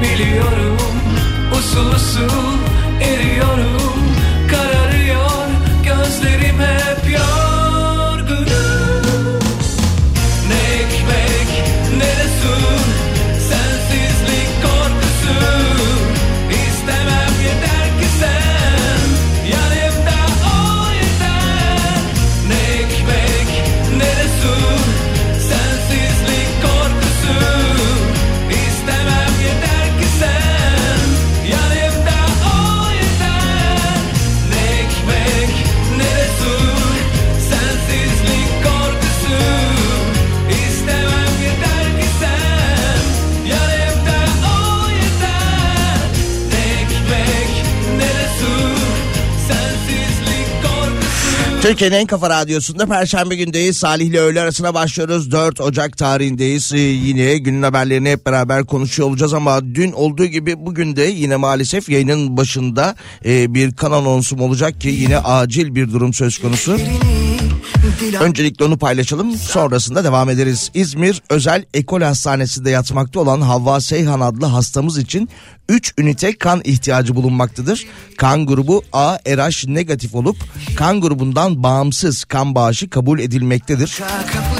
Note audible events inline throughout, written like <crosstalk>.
Biliyorum. Usul usul eriyorum Türkiye'nin en kafa radyosunda Perşembe gündeyiz. Salih ile öğle arasına başlıyoruz. 4 Ocak tarihindeyiz. Ee, yine günün haberlerini hep beraber konuşuyor olacağız ama dün olduğu gibi bugün de yine maalesef yayının başında e, bir kan anonsum olacak ki yine acil bir durum söz konusu. Öncelikle onu paylaşalım sonrasında devam ederiz. İzmir Özel Ekol Hastanesi'nde yatmakta olan Havva Seyhan adlı hastamız için 3 ünite kan ihtiyacı bulunmaktadır. Kan grubu A RH negatif olup kan grubundan bağımsız kan bağışı kabul edilmektedir.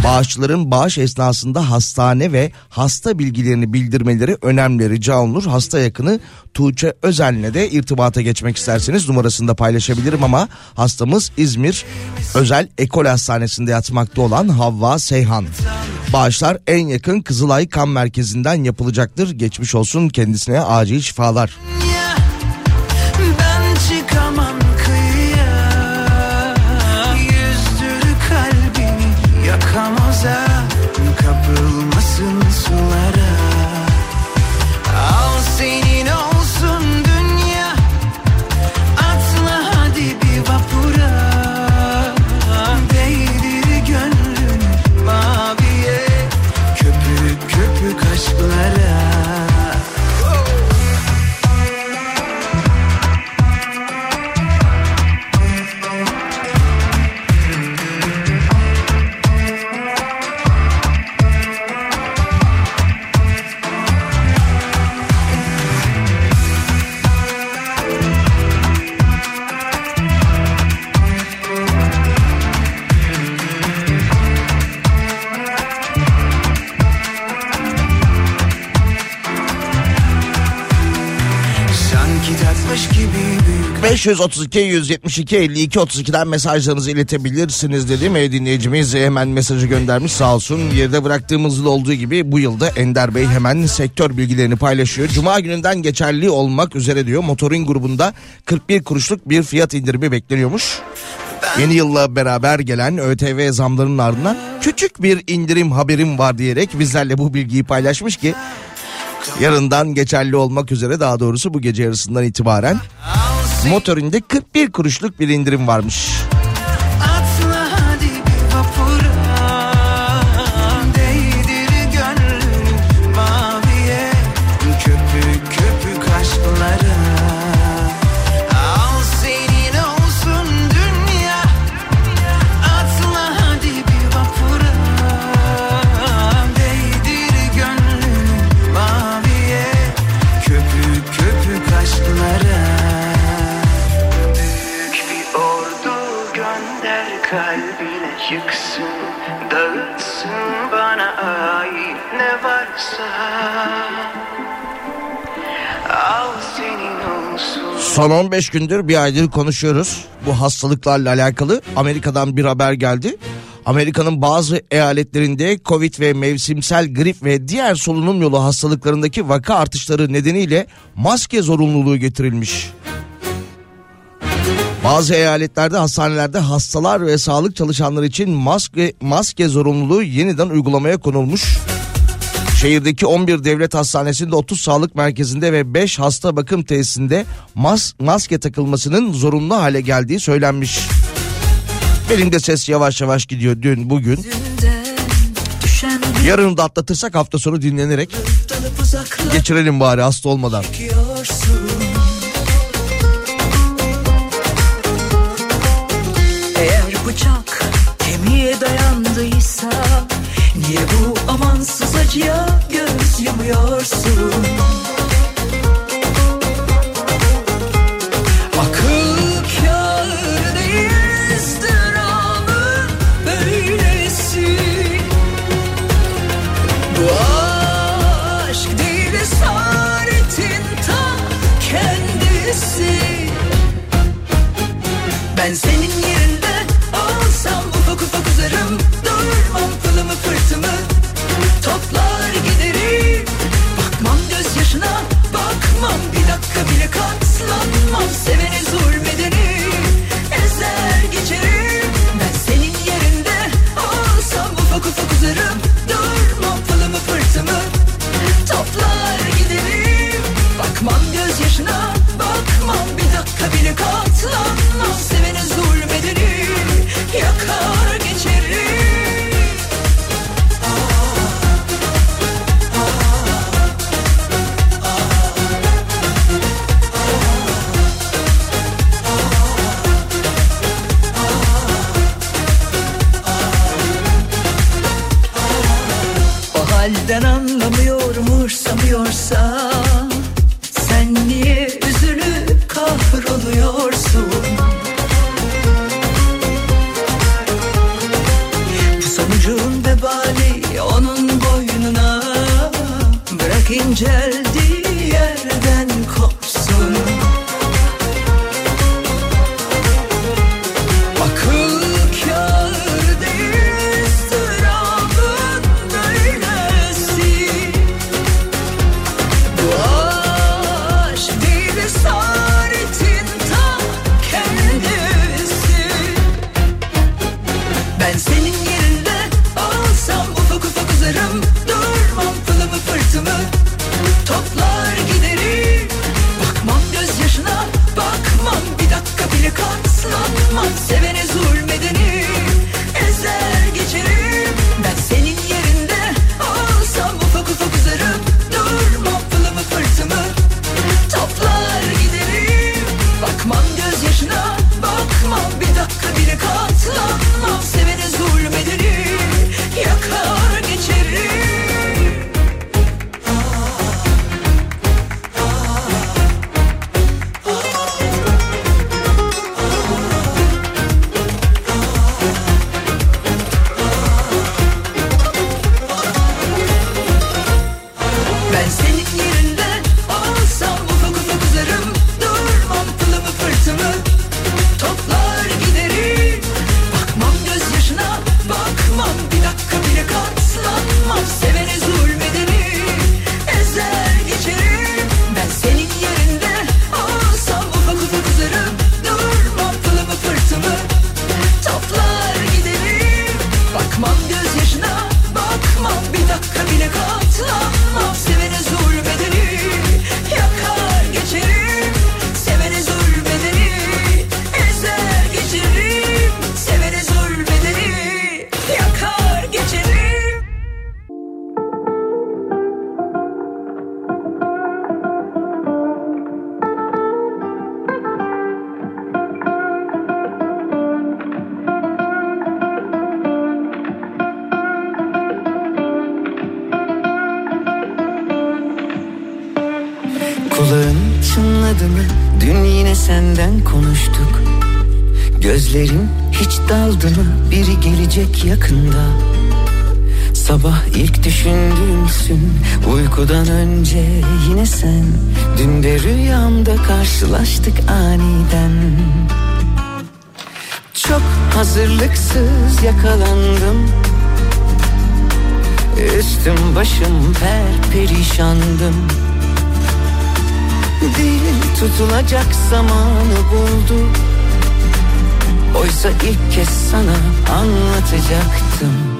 Bağışçıların bağış esnasında hastane ve hasta bilgilerini bildirmeleri önemli rica olunur. Hasta yakını Tuğçe Özel'le de irtibata geçmek isterseniz numarasını da paylaşabilirim ama hastamız İzmir Özel Ekol Hastanesi'nde yatmakta olan Havva Seyhan. Bağışlar en yakın Kızılay Kan Merkezi'nden yapılacaktır. Geçmiş olsun kendisine acil şifalar. Ben 532 172 52 32'den mesajlarınızı iletebilirsiniz dedi mi dinleyicimiz hemen mesajı göndermiş sağ olsun. Yerde bıraktığımız yıl olduğu gibi bu yılda Ender Bey hemen sektör bilgilerini paylaşıyor. Cuma gününden geçerli olmak üzere diyor motorin grubunda 41 kuruşluk bir fiyat indirimi bekleniyormuş. Yeni yılla beraber gelen ÖTV zamlarının ardından küçük bir indirim haberim var diyerek bizlerle bu bilgiyi paylaşmış ki yarından geçerli olmak üzere daha doğrusu bu gece yarısından itibaren motorinde 41 kuruşluk bir indirim varmış. Son 15 gündür bir aydır konuşuyoruz bu hastalıklarla alakalı. Amerika'dan bir haber geldi. Amerika'nın bazı eyaletlerinde Covid ve mevsimsel grip ve diğer solunum yolu hastalıklarındaki vaka artışları nedeniyle maske zorunluluğu getirilmiş. Bazı eyaletlerde hastanelerde hastalar ve sağlık çalışanları için maske maske zorunluluğu yeniden uygulamaya konulmuş. Şehirdeki 11 devlet hastanesinde 30 sağlık merkezinde ve 5 hasta bakım tesisinde mas maske takılmasının zorunlu hale geldiği söylenmiş. Benim de ses yavaş yavaş gidiyor dün bugün. Yarını da atlatırsak hafta sonu dinlenerek geçirelim bari hasta olmadan. Eğer Niye bu amansız acıya göz yumuyorsun. Akıl kâr Pılımı fırtımı toplar giderim Bakmam gözyaşına bakmam bir dakika bile katlanmam Sevene zulmedeni. Ezer geçerim Ben senin yerinde olsam ufak ufak uzarım. Durmam pılımı fırtımı toplar giderim Bakmam gözyaşına bakmam bir dakika bile katlanmam Sevene uykudan önce yine sen Dün de rüyamda karşılaştık aniden. Çok hazırlıksız yakalandım. Üstüm başım per perişandım. Dil tutulacak zamanı buldu. Oysa ilk kez sana anlatacaktım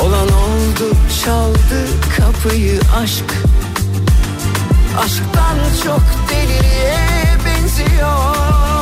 Olan oldu çaldı kapıyı aşk. Aşktan çok deliliğe benziyor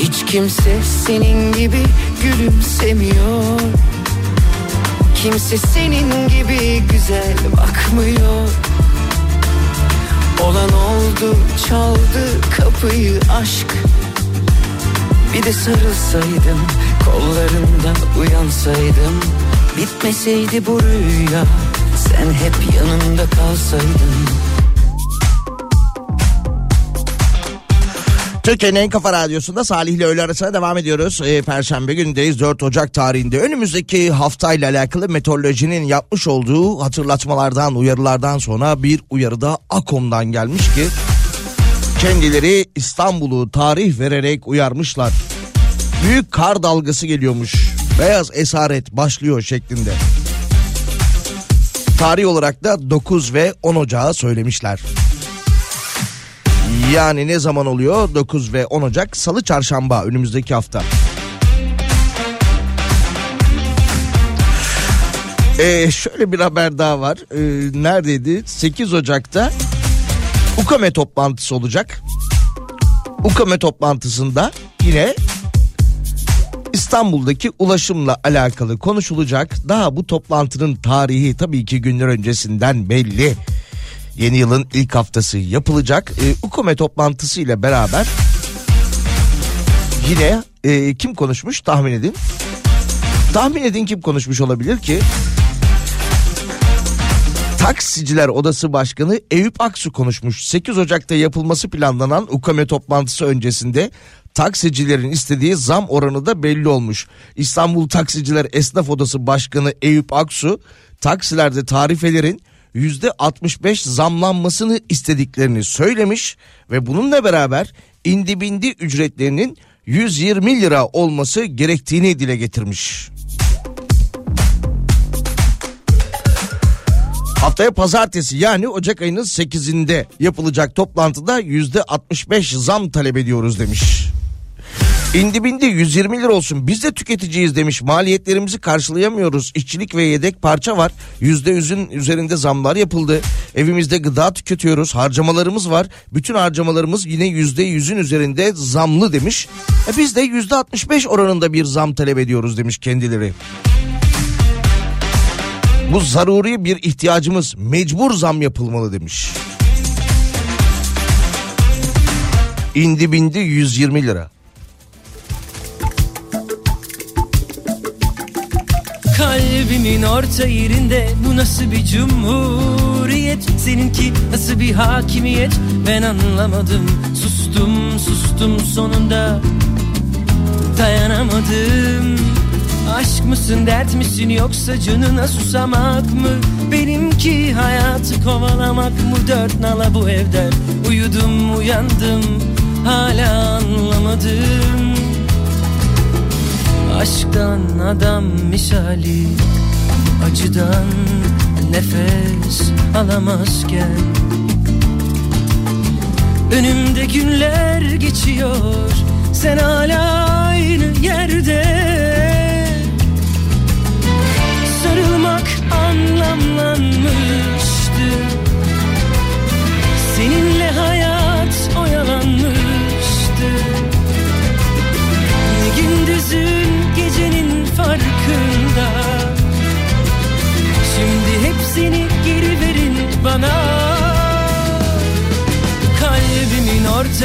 Hiç kimse senin gibi gülümsemiyor. Kimse senin gibi güzel bakmıyor. Olan oldu çaldı kapıyı aşk. Bir de sarılsaydım kollarından uyansaydım. Bitmeseydi bu rüya sen hep yanımda kalsaydın Türkiye'nin en kafa radyosunda Salih ile öğle arasına devam ediyoruz. Ee, Perşembe günündeyiz 4 Ocak tarihinde. Önümüzdeki haftayla alakalı meteorolojinin yapmış olduğu hatırlatmalardan, uyarılardan sonra bir uyarı da AKOM'dan gelmiş ki kendileri İstanbul'u tarih vererek uyarmışlar. Büyük kar dalgası geliyormuş. Beyaz esaret başlıyor şeklinde. Tarih olarak da 9 ve 10 Ocağı söylemişler. Yani ne zaman oluyor? 9 ve 10 Ocak Salı Çarşamba önümüzdeki hafta. Ee, şöyle bir haber daha var. Ee, neredeydi? 8 Ocak'ta UKAME toplantısı olacak. UKAME toplantısında yine İstanbul'daki ulaşımla alakalı konuşulacak. Daha bu toplantının tarihi tabii ki günler öncesinden belli. Yeni yılın ilk haftası yapılacak. Ee, UKOME toplantısı ile beraber yine e, kim konuşmuş tahmin edin. Tahmin edin kim konuşmuş olabilir ki? Taksiciler Odası Başkanı Eyüp Aksu konuşmuş. 8 Ocak'ta yapılması planlanan UKME toplantısı öncesinde taksicilerin istediği zam oranı da belli olmuş. İstanbul Taksiciler Esnaf Odası Başkanı Eyüp Aksu taksilerde tarifelerin %65 zamlanmasını istediklerini söylemiş ve bununla beraber indi bindi ücretlerinin 120 lira olması gerektiğini dile getirmiş. Haftaya pazartesi yani Ocak ayının 8'inde yapılacak toplantıda %65 zam talep ediyoruz demiş. İndi bindi 120 lira olsun. Biz de tüketiciyiz demiş. Maliyetlerimizi karşılayamıyoruz. İşçilik ve yedek parça var. Yüzde yüzün üzerinde zamlar yapıldı. Evimizde gıda tüketiyoruz. Harcamalarımız var. Bütün harcamalarımız yine yüzde yüzün üzerinde zamlı demiş. E biz de yüzde 65 oranında bir zam talep ediyoruz demiş kendileri. Bu zaruri bir ihtiyacımız. Mecbur zam yapılmalı demiş. İndi bindi 120 lira. Kalbimin orta yerinde bu nasıl bir cumhuriyet? Seninki nasıl bir hakimiyet? Ben anlamadım. Sustum sustum sonunda. Dayanamadım. Aşk mısın dert misin yoksa canına susamak mı? Benimki hayatı kovalamak mı? Dört nala bu evden Uyudum uyandım. Hala anlamadım Aşktan adam misali Acıdan nefes alamazken. Önümde günler geçiyor Sen hala aynı yerde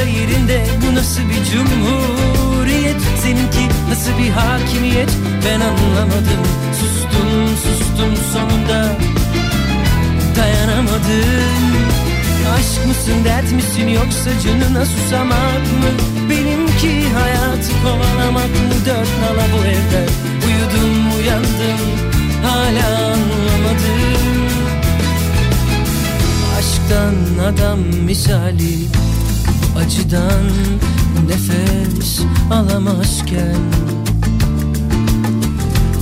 yerinde. Bu nasıl bir cumhuriyet? Seninki nasıl bir hakimiyet? Ben anlamadım. Sustum sustum sonunda. Dayanamadım Aşk mısın dert misin yoksa canına susamak mı? Benimki hayatı kovalamak mı? Dört nala bu evde. Uyudum uyandım. Hala anlamadım. Aşktan adam misali Acıdan nefes alamazken.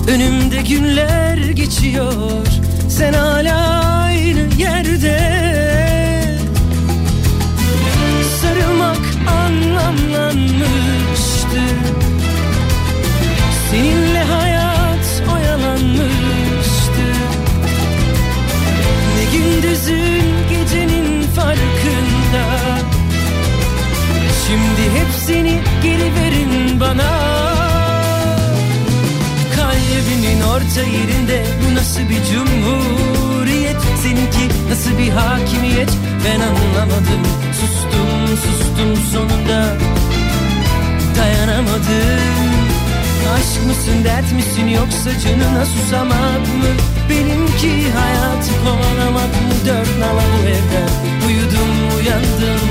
Önümde günler geçiyor Sen hala aynı yerde. Sarılmak anlamlanmıştı. Seninle hayat oyalanmıştı. Ne gündüzün gecenin farkında Şimdi hepsini geri verin bana. Kalbimin orta yerinde bu nasıl bir cumhuriyet? Seninki nasıl bir hakimiyet? Ben anlamadım. Sustum sustum sonunda. Dayanamadım. Aşk mısın dert misin yoksa canına susamak mı Benimki hayatı kovalamak mı dört nala bu evde. Uyudum uyandım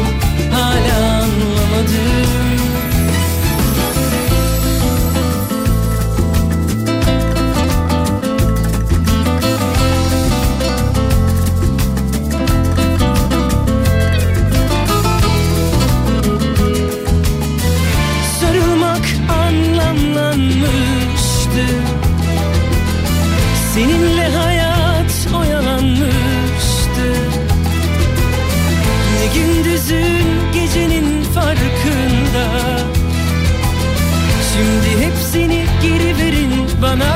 hala anlamadım. Seninle farkında. Şimdi hepsini geri verin bana.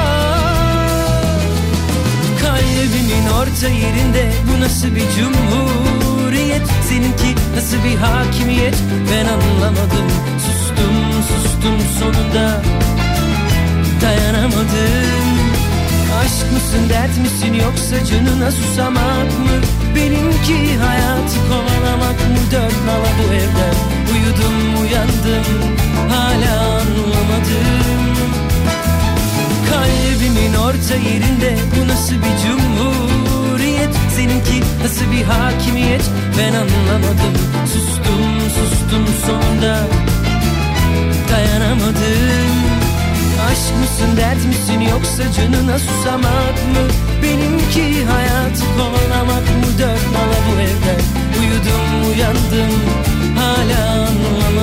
Kalbimin orta yerinde bu nasıl bir cumhuriyet? Seninki nasıl bir hakimiyet? Ben anlamadım. Sustum sustum sonunda. Dayanamadım. Aşk mısın dert misin yoksa canına susamak mı? Benimki hayatı kovalamak mı? Dört nala bu evde Uyudum uyandım hala anlamadım. Kalbimin orta yerinde bu nasıl bir cumhuriyet? Seninki nasıl bir hakimiyet? Ben anlamadım. Sustum sustum sonunda dayanamadım. Aşk mısın dert misin yoksa canına susamak mı? Benimki hayatı kovalamak mı? Dört nala bu evde. Uyudum uyandım hala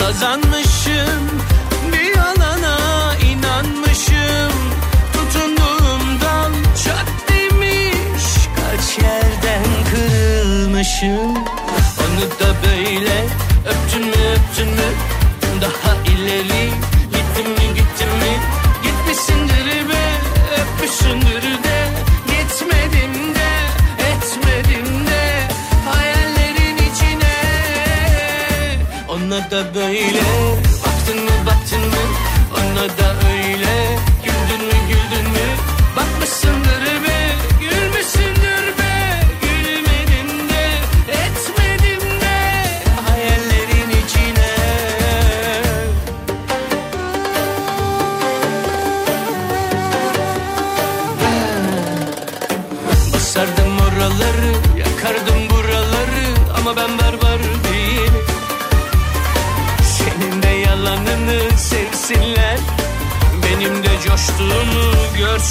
sazanmışım Bir yalana inanmışım. Tutunduğum dal çat demiş. Kaç yerden kırılmışım. Onu da böyle öptün mü öptün mü? Daha ileri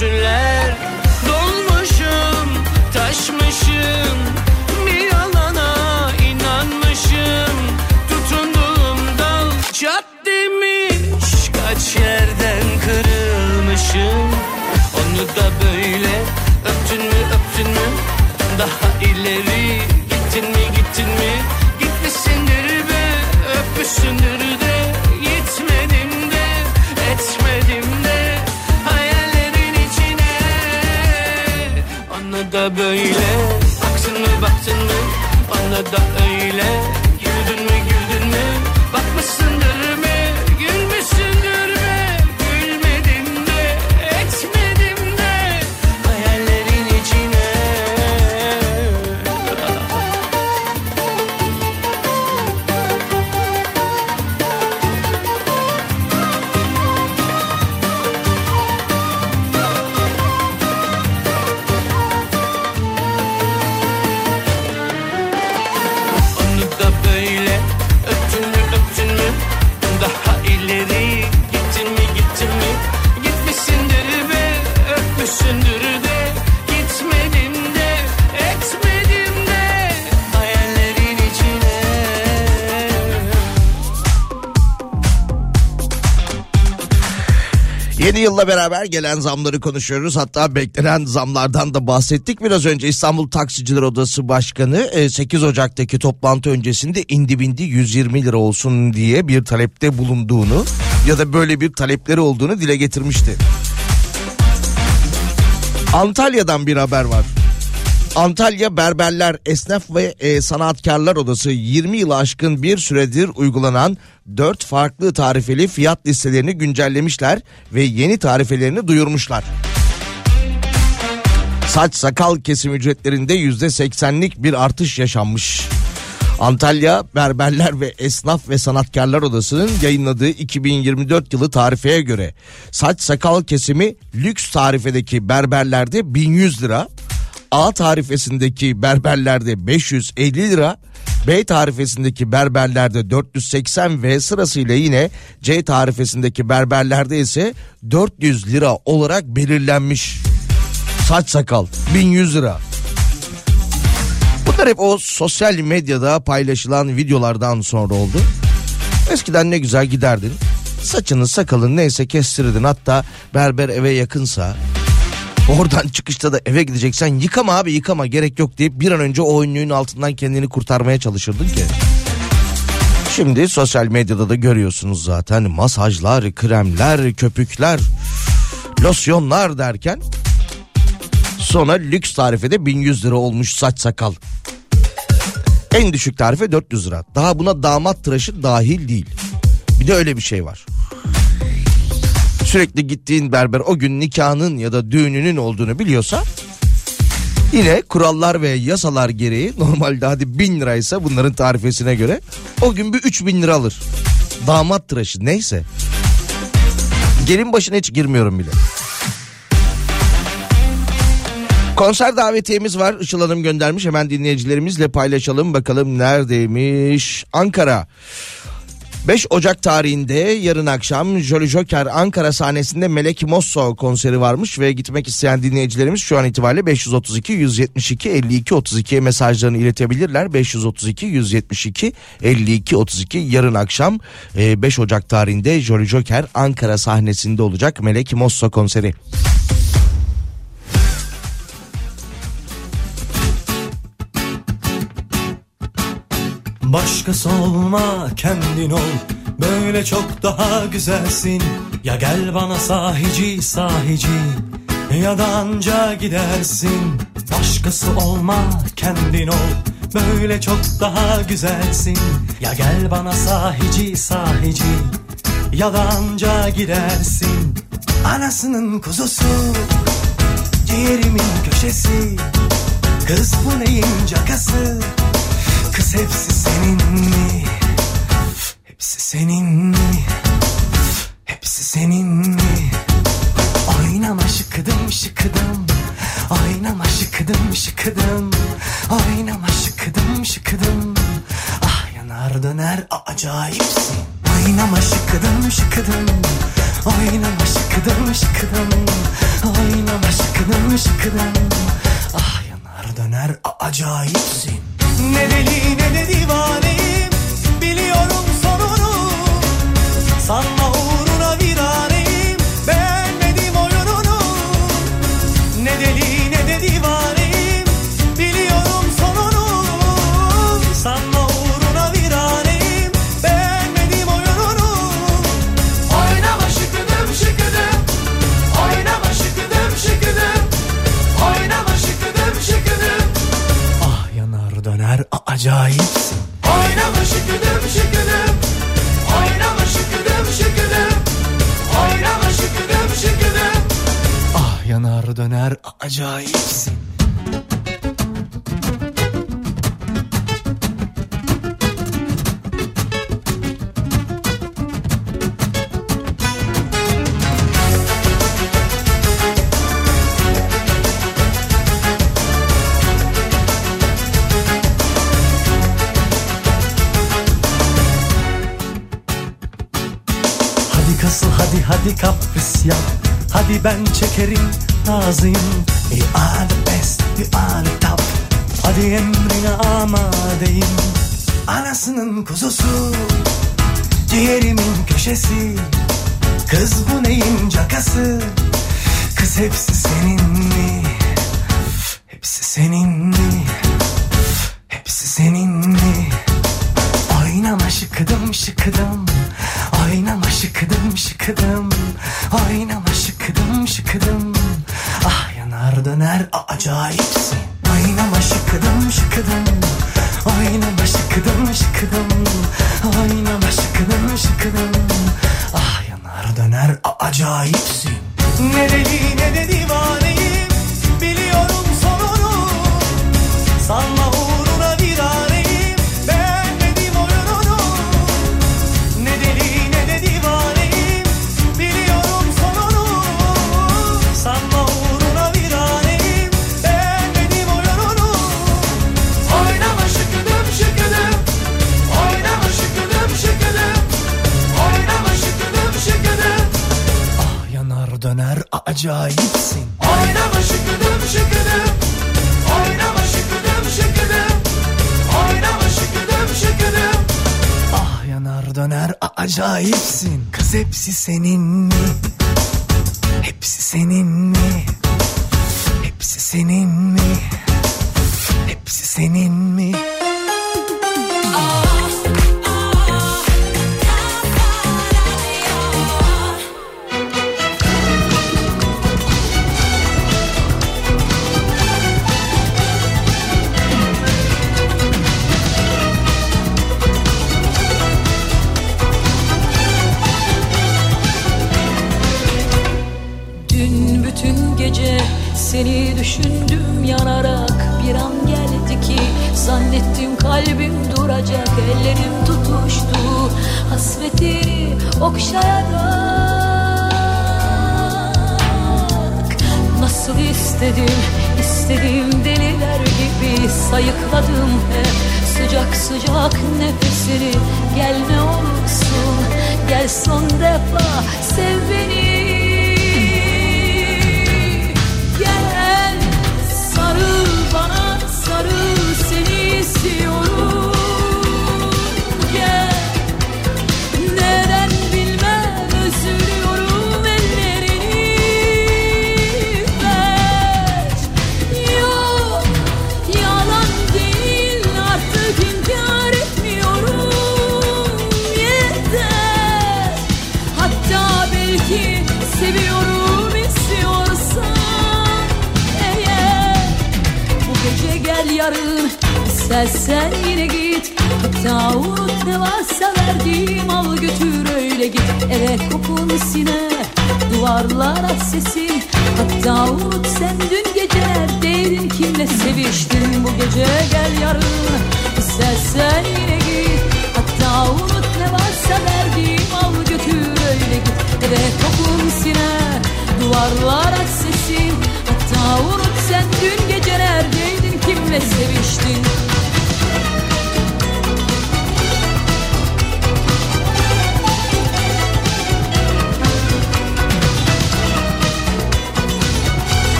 görsünler Dolmuşum, taşmışım Bir yalana inanmışım. Tutunduğum dal çat demiş Kaç yerden kırılmışım. Onu da böyle yılla beraber gelen zamları konuşuyoruz. Hatta beklenen zamlardan da bahsettik. Biraz önce İstanbul Taksiciler Odası Başkanı e, 8 Ocak'taki toplantı öncesinde indi bindi 120 lira olsun diye bir talepte bulunduğunu ya da böyle bir talepleri olduğunu dile getirmişti. Antalya'dan bir haber var. Antalya Berberler Esnaf ve e, Sanatkarlar Odası 20 yılı aşkın bir süredir uygulanan 4 farklı tarifeli fiyat listelerini güncellemişler ve yeni tarifelerini duyurmuşlar. Saç sakal kesim ücretlerinde %80'lik bir artış yaşanmış. Antalya Berberler ve Esnaf ve Sanatkarlar Odası'nın yayınladığı 2024 yılı tarifeye göre saç sakal kesimi lüks tarifedeki berberlerde 1100 lira, A tarifesindeki berberlerde 550 lira, B tarifesindeki berberlerde 480 ve sırasıyla yine C tarifesindeki berberlerde ise 400 lira olarak belirlenmiş. Saç sakal 1100 lira. Bunlar hep o sosyal medyada paylaşılan videolardan sonra oldu. Eskiden ne güzel giderdin. Saçını sakalın neyse kestirirdin. Hatta berber eve yakınsa oradan çıkışta da eve gideceksen yıkama abi yıkama gerek yok deyip bir an önce o ünlüğün altından kendini kurtarmaya çalışırdın ki. Şimdi sosyal medyada da görüyorsunuz zaten masajlar, kremler, köpükler, losyonlar derken sonra lüks tarifede 1100 lira olmuş saç sakal. En düşük tarife 400 lira. Daha buna damat tıraşı dahil değil. Bir de öyle bir şey var. Sürekli gittiğin berber o gün nikahının ya da düğününün olduğunu biliyorsa yine kurallar ve yasalar gereği <laughs> normalde hadi 1000 liraysa bunların tarifesine göre o gün bir 3000 lira alır. Damat tıraşı neyse. Gelin başına hiç girmiyorum bile. Konser davetiyemiz var. Işıl Hanım göndermiş. Hemen dinleyicilerimizle paylaşalım. Bakalım neredeymiş? Ankara. 5 Ocak tarihinde yarın akşam Jolly Joker Ankara sahnesinde Melek Mosso konseri varmış ve gitmek isteyen dinleyicilerimiz şu an itibariyle 532 172 52 32'ye mesajlarını iletebilirler. 532 172 52 32 yarın akşam e, 5 Ocak tarihinde Jolly Joker Ankara sahnesinde olacak Melek Mosso konseri. Başkası olma kendin ol. Böyle çok daha güzelsin. Ya gel bana sahici sahici. Ya da anca gidersin. Başkası olma kendin ol. Böyle çok daha güzelsin. Ya gel bana sahici sahici. Ya da anca gidersin. Anasının kuzusu Ciğerimin köşesi. Kız bu neyin cakası Kız hepsi senin mi? Hepsi senin mi? Hepsi senin mi? Oynama şıkıdım şıkıdım. Oynama şıkıdım şıkıdım. Oynama şıkıdım şıkıdım. Ah yanar döner acayipsin. Oynama şıkıdım şıkıdım. Oynama şıkıdım şıkıdım. Oynama şıkıdım şıkıdım. Ah yanar döner acayipsin Ne deli ne de divaneyim Biliyorum sonunu Sanma acayipsin. Oynama şıkıdım şıkıdım Oynama şıkıdım şıkıdım Oynama şıkıdım şıkıdım Ah yanar döner acayipsin hadi kapris yap Hadi ben çekerim razıyım You are the best you are the top Hadi emrine amadeyim. Anasının kuzusu Ciğerimin köşesi. Kız bu neyin cakası? Kız hepsi senin mi? Hepsi senin mi? Hepsi senin mi? Oynama şıkıdım şıkıdım Oynama şıkıdım şıkıdım. Oynama şıkıdım şıkıdım. Ah yanar döner acayipsin. Oynama şıkıdım şıkıdım. Oynama şıkıdım şıkıdım. Oynama şıkıdım şıkıdım. Ah yanar döner acayipsin. Ne deli ne de divaneyim Biliyorum acayipsin. Oynama şıkıdım şıkıdım. Oynama şıkıdım şıkıdım. Oynama şıkıdım şıkıdım. Ah yanar döner acayipsin. Kız hepsi senin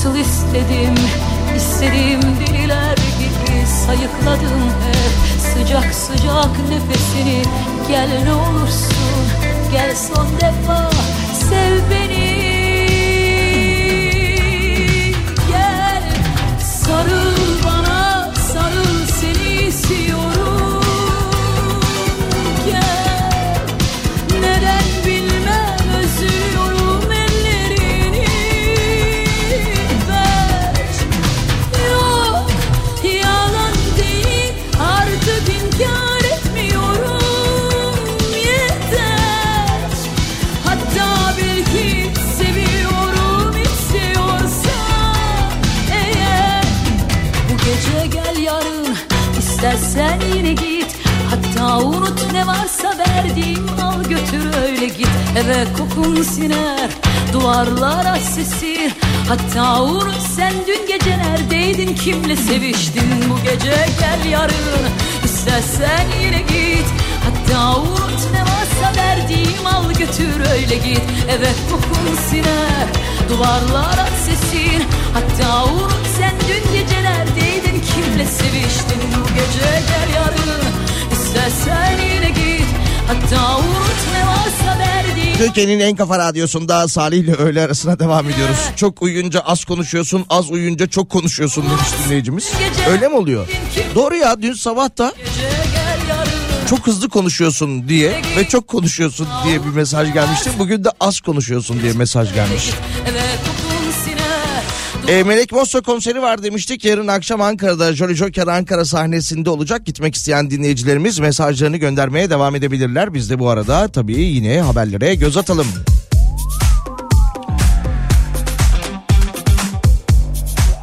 Nasıl istedim, istediğim deliler gibi sayıkladım hep. Sıcak sıcak nefesini gel ne olursun Gel son defa. Sev beni Hatta unut ne varsa verdiğim al götür öyle git. Eve kokun siner duvarlara sesin Hatta unut sen dün gece neredeydin kimle seviştin? Bu gece gel yarın istersen yine git. Hatta unut ne varsa verdiğim al götür öyle git. Eve kokun siner duvarlara sesin Hatta unut sen dün gece neredeydin kimle seviştin? Bu gece gel yarın istersen yine git Hatta unut ne varsa verdiğim Türkiye'nin en kafa radyosunda Salih ile öğle arasına devam ediyoruz. Çok uyuyunca az konuşuyorsun, az uyuyunca çok konuşuyorsun demiş dinleyicimiz. Öyle mi oluyor? Doğru ya dün sabah da çok hızlı konuşuyorsun diye ve çok konuşuyorsun diye bir mesaj gelmişti. Bugün de az konuşuyorsun diye mesaj gelmiş. Eve kokun siner E, Melek Mosso konseri var demiştik. Yarın akşam Ankara'da Jolly Joker Ankara sahnesinde olacak. Gitmek isteyen dinleyicilerimiz mesajlarını göndermeye devam edebilirler. Biz de bu arada tabii yine haberlere göz atalım.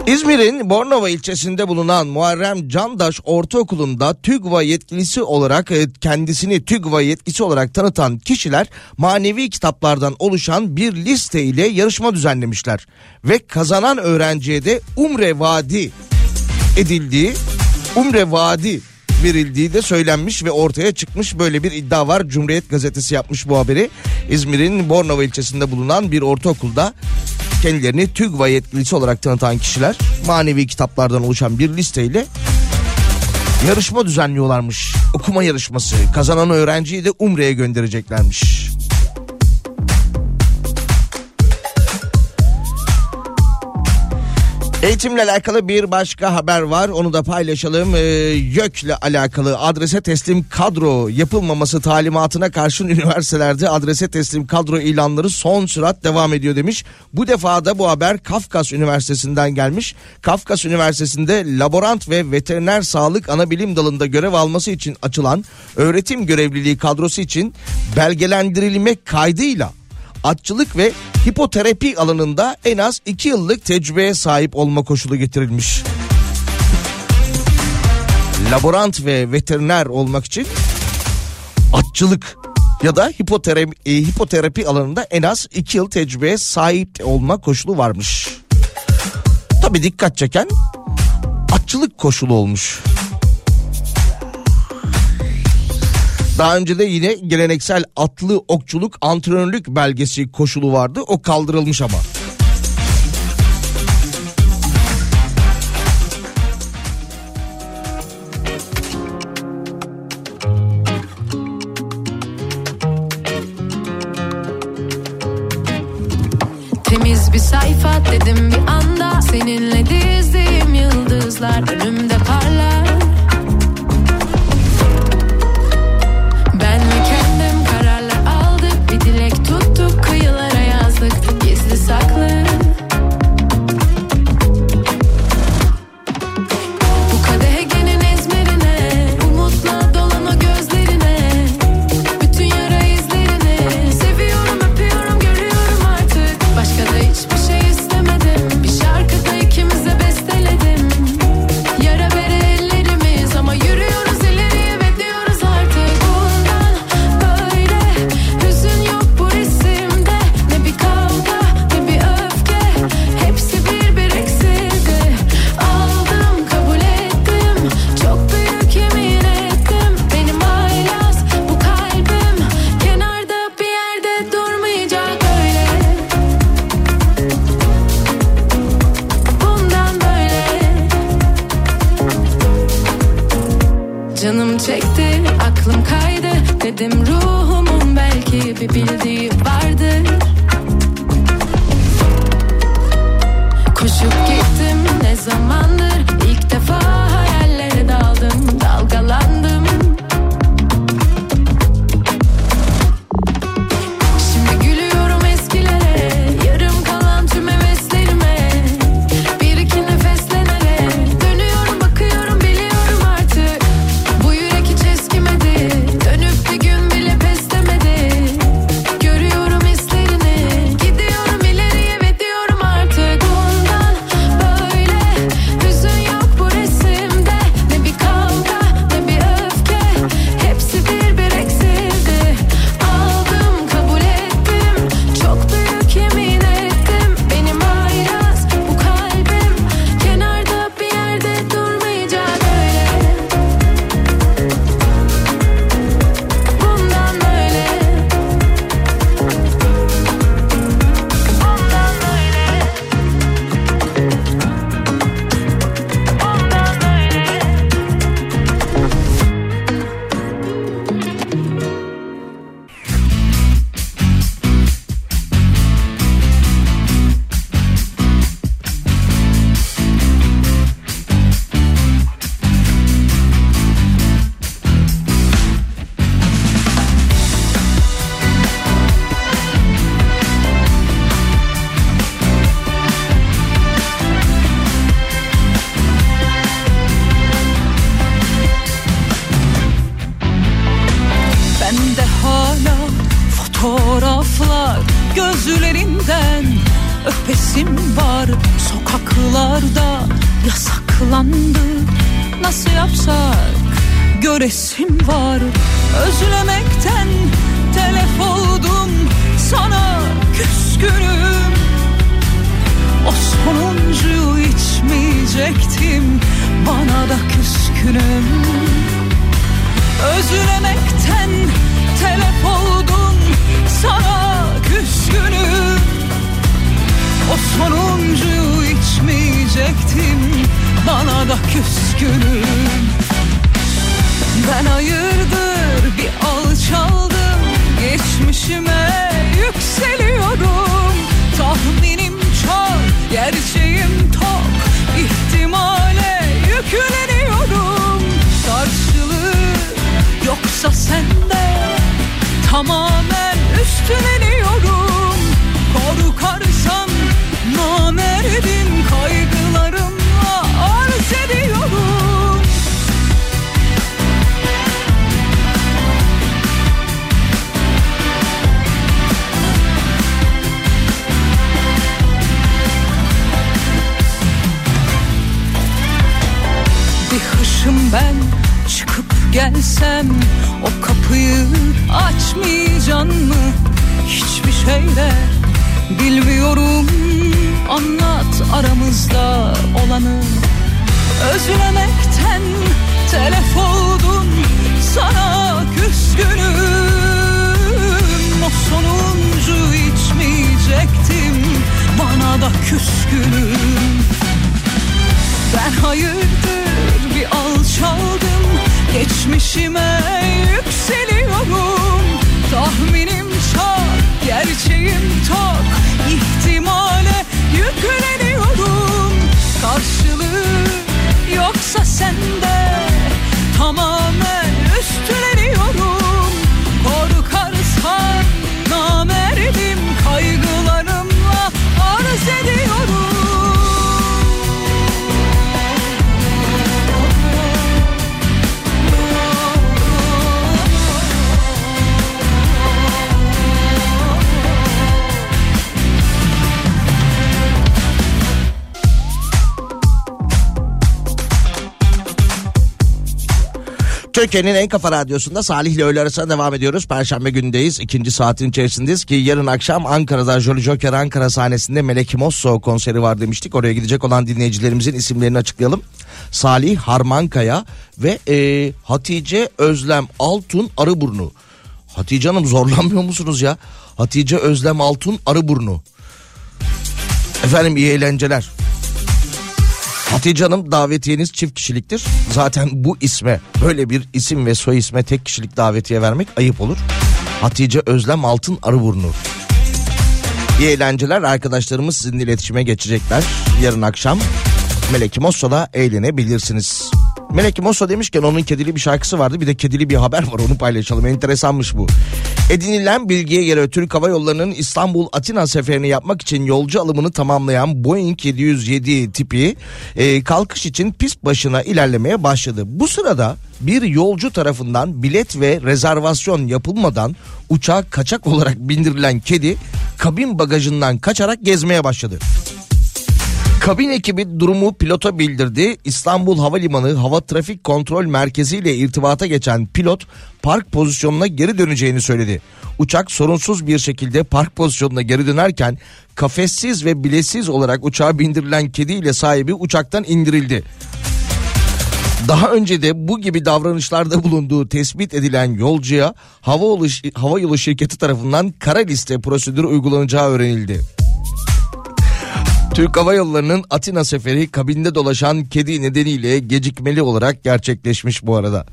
İzmir'in Bornova ilçesinde bulunan Muharrem Candaş Ortaokulu'nda TÜGVA yetkilisi olarak e, kendisini TÜGVA yetkisi olarak tanıtan kişiler manevi kitaplardan oluşan bir liste ile yarışma düzenlemişler. Ve kazanan öğrenciye de Umre Vadi edildiği, Umre Vadi verildiği de söylenmiş ve ortaya çıkmış böyle bir iddia var. Cumhuriyet gazetesi yapmış bu haberi. İzmir'in Bornova ilçesinde bulunan bir ortaokulda kendilerini TÜGVA yetkilisi olarak tanıtan kişiler manevi kitaplardan oluşan bir listeyle yarışma düzenliyorlarmış. Okuma yarışması. Kazanan öğrenciyi de Umre'ye göndereceklermiş. Eğitimle alakalı bir başka haber var onu da paylaşalım. Ee, YÖK'le alakalı adrese teslim kadro yapılmaması talimatına karşın <laughs> üniversitelerde adrese teslim kadro ilanları son sürat devam ediyor demiş. Bu defa da bu haber Kafkas Üniversitesi'nden gelmiş. Kafkas Üniversitesi'nde laborant ve veteriner sağlık ana bilim dalında görev alması için açılan öğretim görevliliği kadrosu için belgelendirilme kaydıyla atçılık ve hipoterapi alanında en az 2 yıllık tecrübeye sahip olma koşulu getirilmiş. Laborant ve veteriner olmak için atçılık ya da hipoterapi, e, hipoterapi alanında en az 2 yıl tecrübeye sahip olma koşulu varmış. Tabi dikkat çeken atçılık koşulu olmuş. Daha önce de yine geleneksel atlı okçuluk antrenörlük belgesi koşulu vardı. O kaldırılmış ama. Temiz bir sayfa dedim bir anda seninle yoksa sende Türkiye'nin en kafa radyosunda Salih ile öğle arasına devam ediyoruz. Perşembe gündeyiz. ikinci saatin içerisindeyiz ki yarın akşam Ankara'da Jolly Joker Ankara sahnesinde Melek Mosso konseri var demiştik. Oraya gidecek olan dinleyicilerimizin isimlerini açıklayalım. Salih Harmankaya ve e, Hatice Özlem Altun Arıburnu. Hatice Hanım zorlanmıyor musunuz ya? Hatice Özlem Altun Arıburnu. Efendim iyi eğlenceler. Hatice Hanım davetiyeniz çift kişiliktir. Zaten bu isme böyle bir isim ve soy isme tek kişilik davetiye vermek ayıp olur. Hatice Özlem Altın Arıburnu. İyi eğlenceler arkadaşlarımız sizinle iletişime geçecekler. Yarın akşam Melek Mosso'da eğlenebilirsiniz. Melek Mosso demişken onun kedili bir şarkısı vardı. Bir de kedili bir haber var onu paylaşalım. Enteresanmış bu. Edinilen bilgiye göre Türk Hava Yolları'nın İstanbul-Atina seferini yapmak için yolcu alımını tamamlayan Boeing 707 tipi e, kalkış için pist başına ilerlemeye başladı. Bu sırada bir yolcu tarafından bilet ve rezervasyon yapılmadan uçağa kaçak olarak <laughs> bindirilen kedi kabin bagajından kaçarak gezmeye başladı. Kabin ekibi durumu pilota bildirdi. İstanbul Havalimanı Hava Trafik Kontrol Merkezi ile irtibata geçen pilot park pozisyonuna geri döneceğini söyledi. Uçak sorunsuz bir şekilde park pozisyonuna geri dönerken kafessiz ve biletsiz olarak uçağa bindirilen kedi ile sahibi uçaktan indirildi. Daha önce de bu gibi davranışlarda bulunduğu tespit edilen yolcuya hava, hava yolu şirketi tarafından kara liste prosedürü uygulanacağı öğrenildi. Türk Hava Yolları'nın Atina seferi kabinde dolaşan kedi nedeniyle gecikmeli olarak gerçekleşmiş bu arada.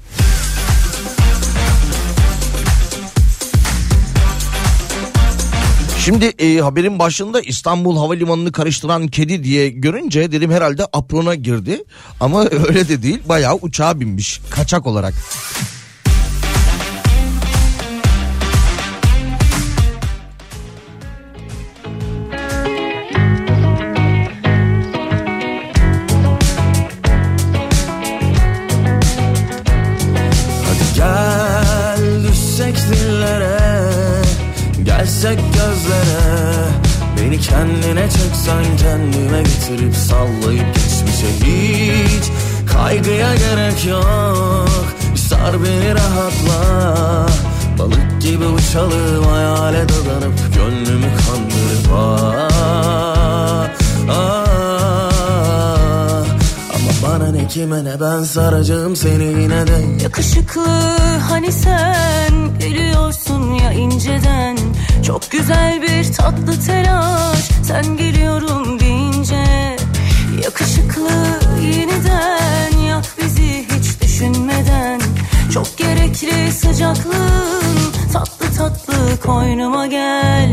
Şimdi e, haberin başında İstanbul Havalimanı'nı karıştıran kedi diye görünce dedim herhalde aprona girdi. Ama <laughs> öyle de değil bayağı uçağa binmiş kaçak olarak. Getirip sallayıp geçmişe hiç Kaygıya gerek yok. Bir sar beni rahatla. Balık gibi uçalım hayale dadanıp Gönlümü kandırıp ah, ah. Ama bana ne kime ne ben saracağım seni yine de. Yakışıklı hani sen gülüyorsun ya inceden. Çok güzel bir tatlı telaş sen geliyorum deyince Yakışıklı yeniden yak bizi hiç düşünmeden. Çok gerekli sıcaklığın tatlı tatlı koynuma gel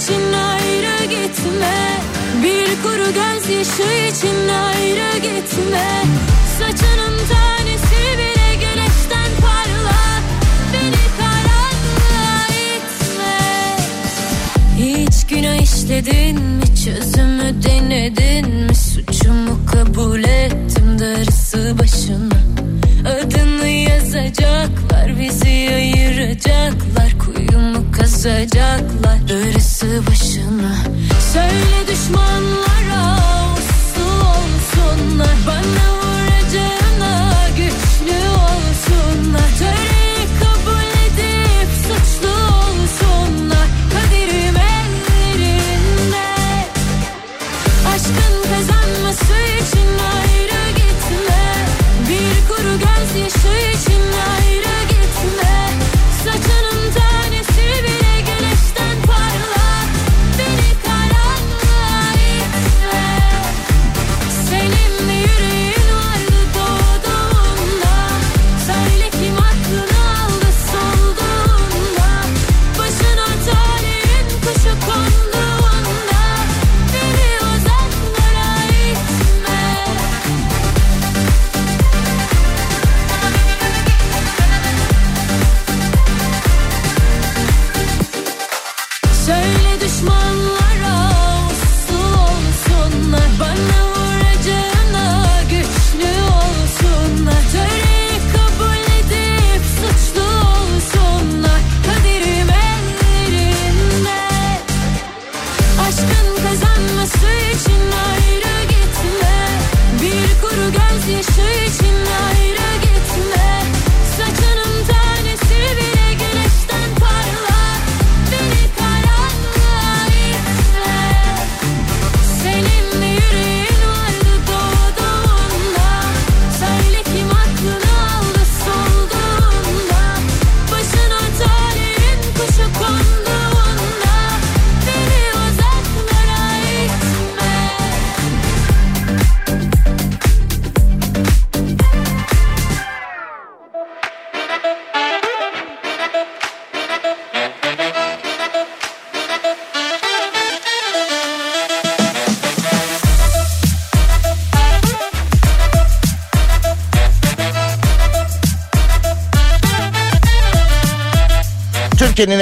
için ayrı gitme. Bir kuru gözyaşı için ayrı gitme. Saçının tanesi bile güneşten parla. Beni karanlığa itme. Hiç günah işledin mi? Çözümü denedin mi? Suçumu kabul ettim darısı başına. Adını yazacaklar bizi ayıracaklar Kuyumu kazacaklar darısı başına. Söyle düşmanlara uslu olsunlar. Bana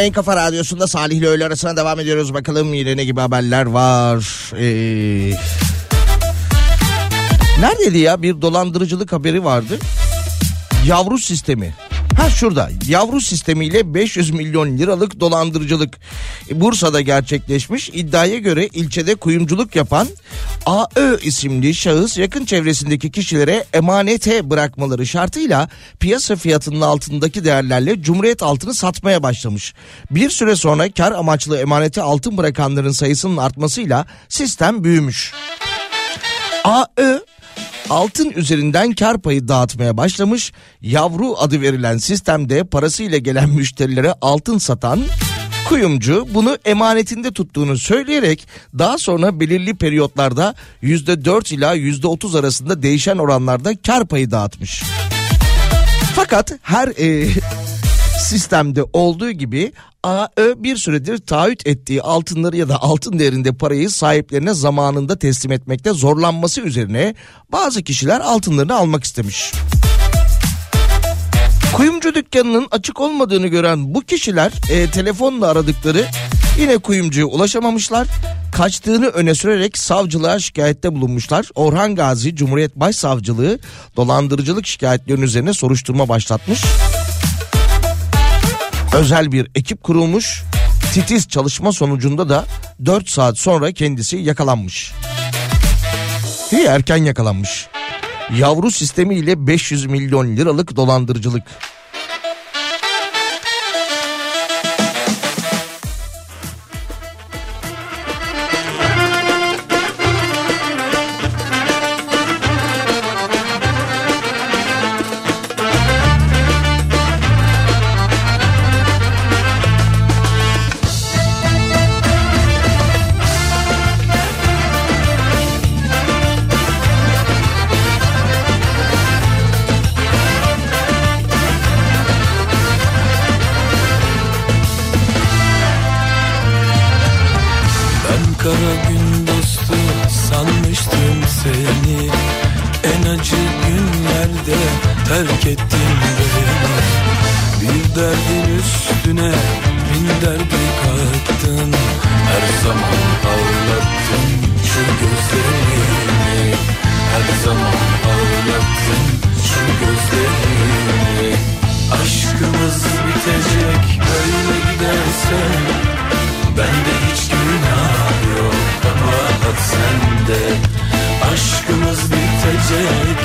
en kafa radyosunda Salih ile öğle arasına devam ediyoruz. Bakalım yine ne gibi haberler var. Ee... Neredeydi ya bir dolandırıcılık haberi vardı. Yavru sistemi. Ha şurada yavru sistemiyle 500 milyon liralık dolandırıcılık Bursa'da gerçekleşmiş. İddiaya göre ilçede kuyumculuk yapan AÖ isimli şahıs yakın çevresindeki kişilere emanete bırakmaları şartıyla piyasa fiyatının altındaki değerlerle Cumhuriyet altını satmaya başlamış. Bir süre sonra kar amaçlı emanete altın bırakanların sayısının artmasıyla sistem büyümüş. AÖ altın üzerinden kar payı dağıtmaya başlamış. Yavru adı verilen sistemde parasıyla gelen müşterilere altın satan kuyumcu bunu emanetinde tuttuğunu söyleyerek daha sonra belirli periyotlarda %4 ila %30 arasında değişen oranlarda kar payı dağıtmış. Fakat her e, <laughs> sistemde olduğu gibi AÖ bir süredir taahhüt ettiği altınları ya da altın değerinde parayı sahiplerine zamanında teslim etmekte zorlanması üzerine bazı kişiler altınlarını almak istemiş. Kuyumcu dükkanının açık olmadığını gören bu kişiler e, telefonla aradıkları Yine kuyumcuya ulaşamamışlar. Kaçtığını öne sürerek savcılığa şikayette bulunmuşlar. Orhan Gazi Cumhuriyet Başsavcılığı dolandırıcılık şikayetlerinin üzerine soruşturma başlatmış. Özel bir ekip kurulmuş. Titiz çalışma sonucunda da 4 saat sonra kendisi yakalanmış. İyi erken yakalanmış. Yavru sistemiyle 500 milyon liralık dolandırıcılık. Bin derdi kattın Her zaman ağlattın şu gözlerini Her zaman ağlattın şu gözlerini Aşkımız bitecek böyle giderse Bende hiç günah yok. Kabahat sende Aşkımız bitecek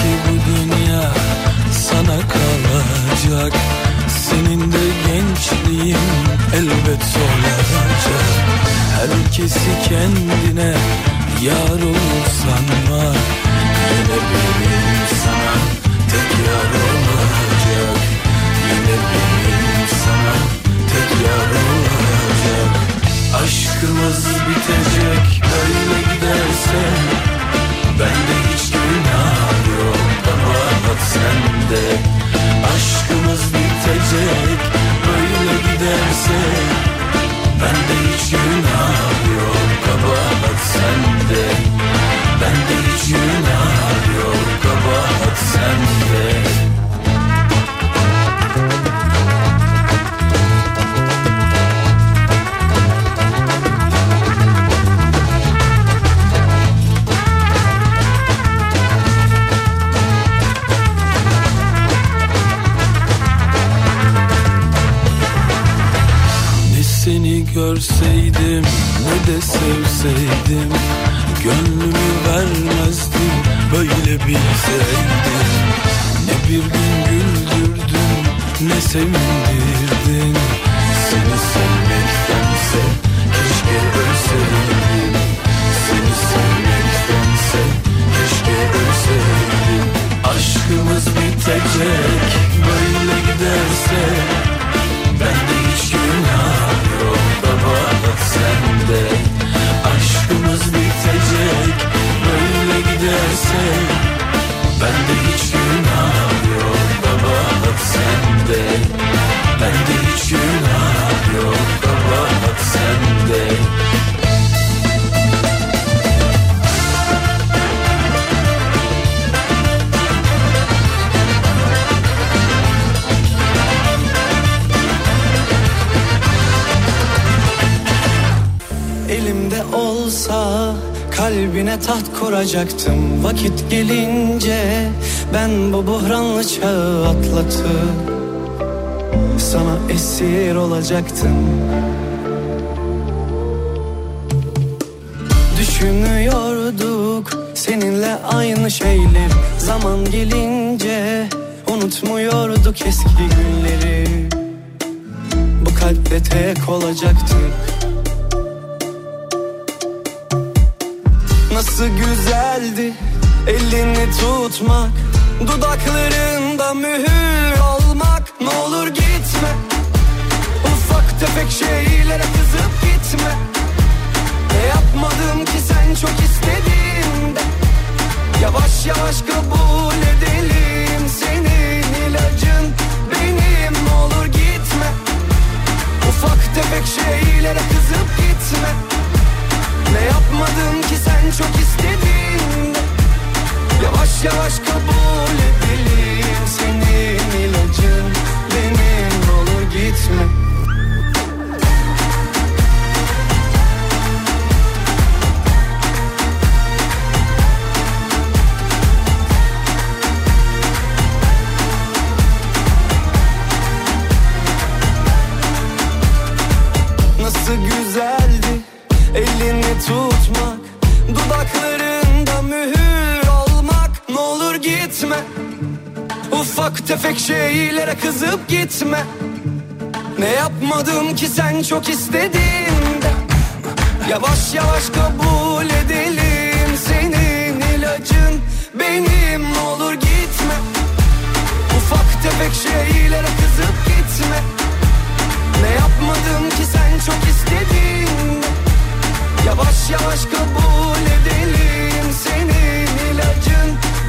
ki bu dünya sana kalacak. Senin de gençliğin elbet solacak Herkesi kendine Vakit gelince ben bu buhranlı çağı atlatıp Sana esir olacaktım. Düşünüyorduk seninle aynı şeyler. Zaman gelince unutmuyorduk eski Dudaklarında Yavaş kabul edelim Ufak tefek şeylere kızıp gitme. Ne yapmadım ki sen çok istediğinde Yavaş yavaş kabul edelim senin ilacın. Benim olur gitme. Ufak tefek şeylere kızıp gitme. Ne yapmadım ki sen çok istediğinde Yavaş yavaş kabul edelim senin ilacın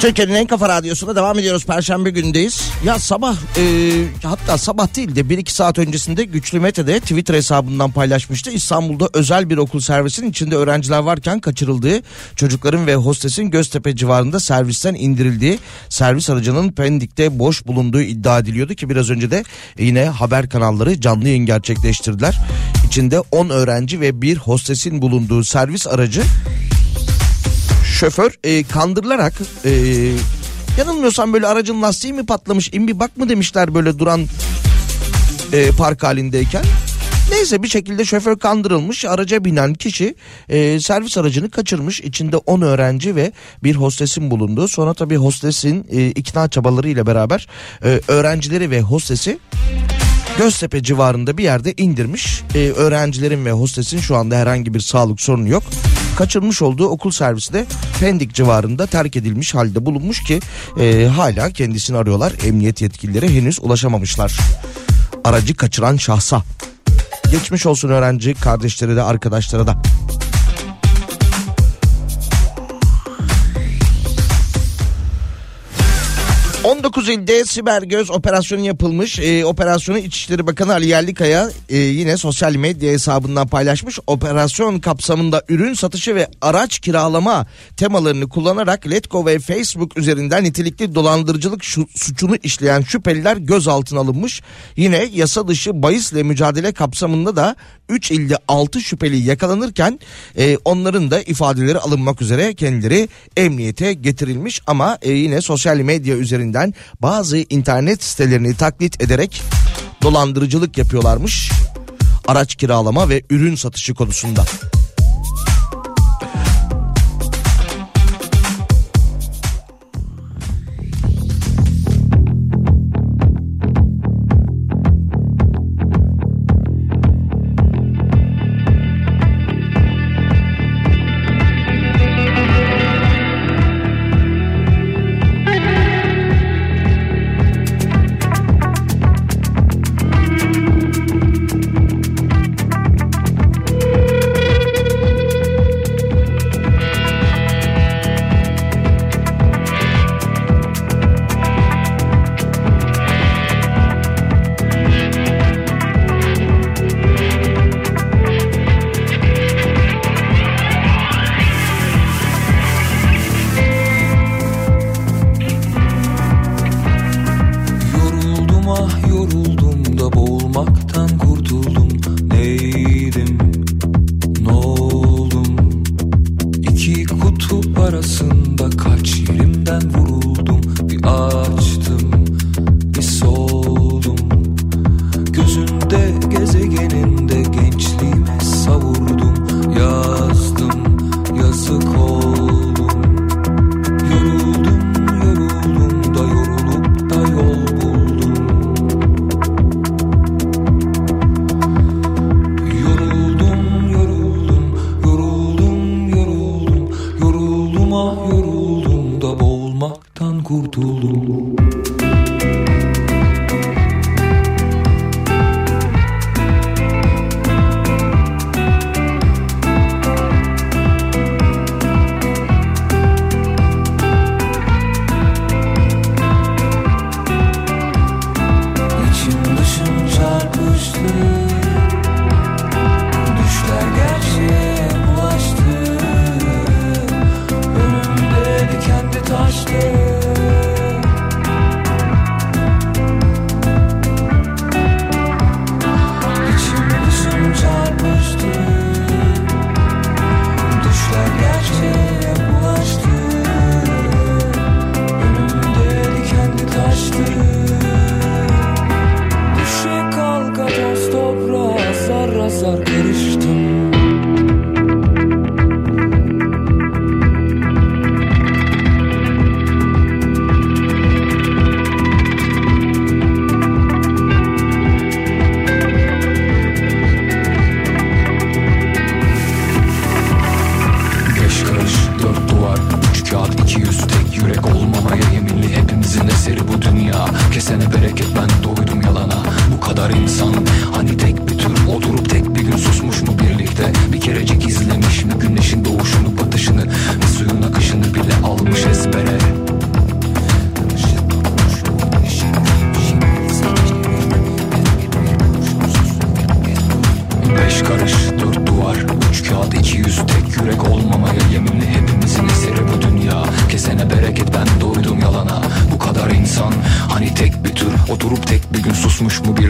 Türkiye'nin en kafa radyosunda devam ediyoruz. Perşembe gündeyiz. Ya sabah e, hatta sabah değil de 1-2 saat öncesinde Güçlü Mete de Twitter hesabından paylaşmıştı. İstanbul'da özel bir okul servisinin içinde öğrenciler varken kaçırıldığı çocukların ve hostesin Göztepe civarında servisten indirildiği servis aracının Pendik'te boş bulunduğu iddia ediliyordu ki biraz önce de yine haber kanalları canlı yayın gerçekleştirdiler. İçinde 10 öğrenci ve bir hostesin bulunduğu servis aracı şoför e, kandırılarak e, yanılmıyorsam böyle aracın lastiği mi patlamış in bir bak mı demişler böyle duran e, park halindeyken. Neyse bir şekilde şoför kandırılmış araca binen kişi e, servis aracını kaçırmış içinde 10 öğrenci ve bir hostesin bulunduğu sonra tabii hostesin e, ikna çabalarıyla beraber e, öğrencileri ve hostesi Göztepe civarında bir yerde indirmiş. Ee, öğrencilerin ve hostesin şu anda herhangi bir sağlık sorunu yok. Kaçırmış olduğu okul servisi de Pendik civarında terk edilmiş halde bulunmuş ki e, hala kendisini arıyorlar. Emniyet yetkilileri henüz ulaşamamışlar. Aracı kaçıran şahsa. Geçmiş olsun öğrenci kardeşleri de arkadaşları da. 19 ilde siber göz operasyonu yapılmış. Ee, operasyonu İçişleri Bakanı Ali Yerlikaya e, yine sosyal medya hesabından paylaşmış. Operasyon kapsamında ürün satışı ve araç kiralama temalarını kullanarak Letgo ve Facebook üzerinden nitelikli dolandırıcılık şu- suçunu işleyen şüpheliler gözaltına alınmış. Yine yasa dışı bahisle mücadele kapsamında da 3 ilde 6 şüpheli yakalanırken e, onların da ifadeleri alınmak üzere kendileri emniyete getirilmiş ama e, yine sosyal medya üzerinden bazı internet sitelerini taklit ederek dolandırıcılık yapıyorlarmış. Araç kiralama ve ürün satışı konusunda.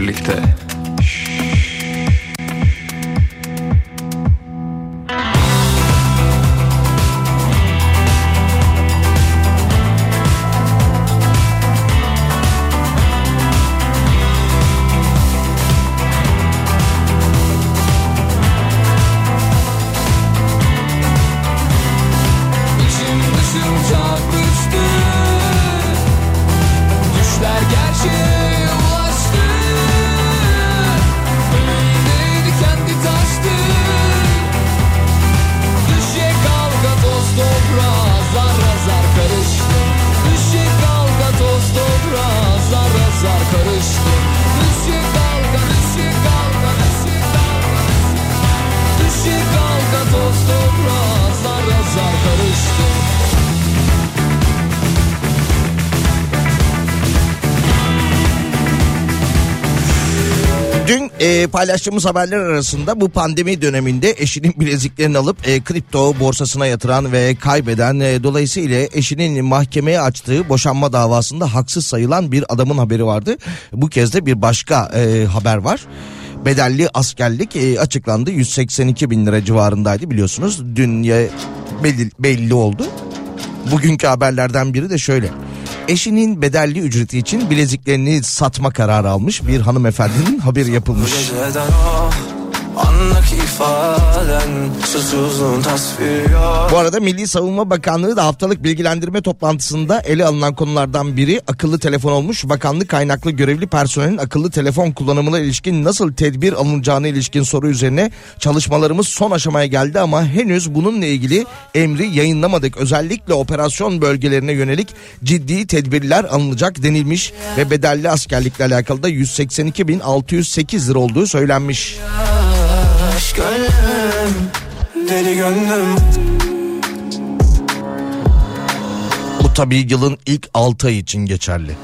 Birlikte? Paylaştığımız haberler arasında bu pandemi döneminde eşinin bileziklerini alıp e, kripto borsasına yatıran ve kaybeden e, dolayısıyla eşinin mahkemeye açtığı boşanma davasında haksız sayılan bir adamın haberi vardı. Bu kez de bir başka e, haber var. Bedelli askerlik e, açıklandı 182 bin lira civarındaydı biliyorsunuz. Dün belli, belli oldu. Bugünkü haberlerden biri de şöyle. Eşinin bedelli ücreti için bileziklerini satma kararı almış bir hanımefendinin haberi yapılmış. Anlık ifaden Susuzluğun tasviri yok Bu arada Milli Savunma Bakanlığı da haftalık bilgilendirme toplantısında ele alınan konulardan biri akıllı telefon olmuş. Bakanlık kaynaklı görevli personelin akıllı telefon kullanımına ilişkin nasıl tedbir alınacağına ilişkin soru üzerine çalışmalarımız son aşamaya geldi ama henüz bununla ilgili emri yayınlamadık. Özellikle operasyon bölgelerine yönelik ciddi tedbirler alınacak denilmiş ve bedelli askerlikle alakalı da 182.608 lira olduğu söylenmiş. Aşk gönlüm Deli gönlüm. Bu tabii yılın ilk 6 ay için geçerli.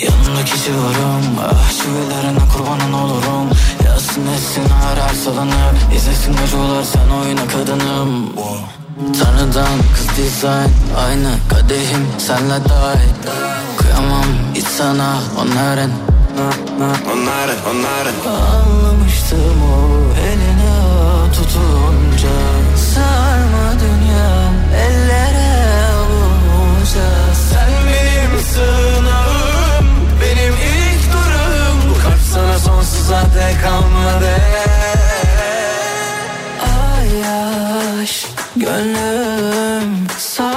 Yanımda kişi varım Ah çivilerine kurbanın olurum. Yazsın etsin arar salınıp İzlesin acılar sen oyna kadınım. Tanrıdan kız dizayn Aynı kadehim. Senle dahil Kıyamam hiç sana onların Onların onların Anlamıştım o eline tutunca. Sarma dünya ellere avunca Sen benim sığınağım Benim ilk durum Bu kalp sana sonsuza dek kalmadı. Ay aşk gönlüm sana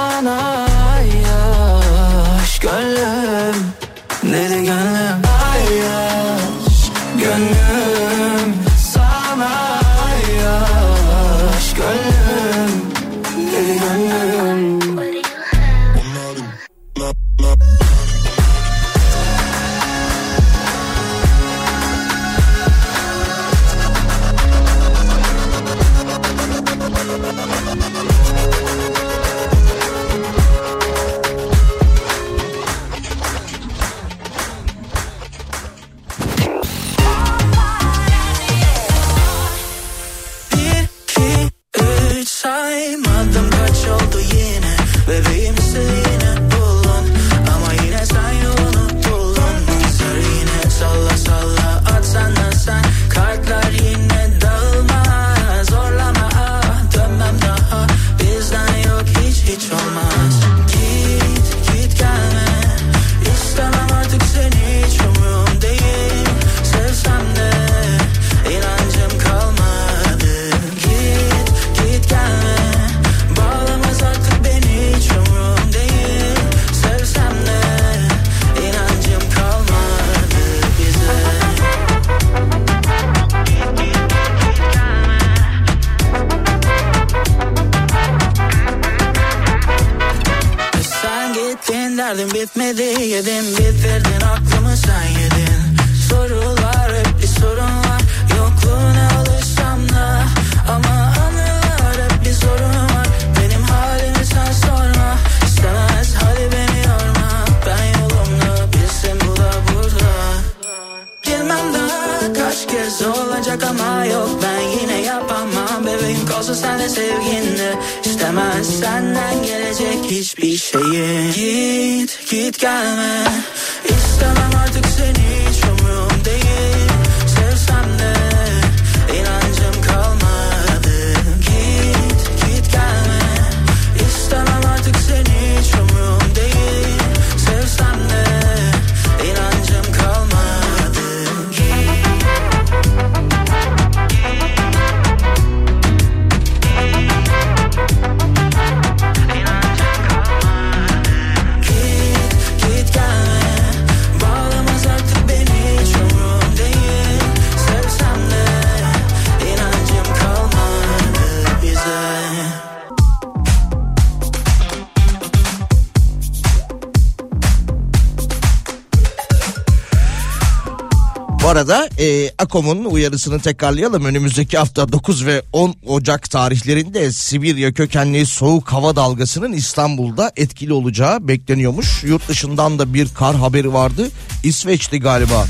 e, AKOM'un uyarısını tekrarlayalım. Önümüzdeki hafta 9 ve 10 Ocak tarihlerinde Sibirya kökenli soğuk hava dalgasının İstanbul'da etkili olacağı bekleniyormuş. Yurt dışından da bir kar haberi vardı. İsveç'ti galiba.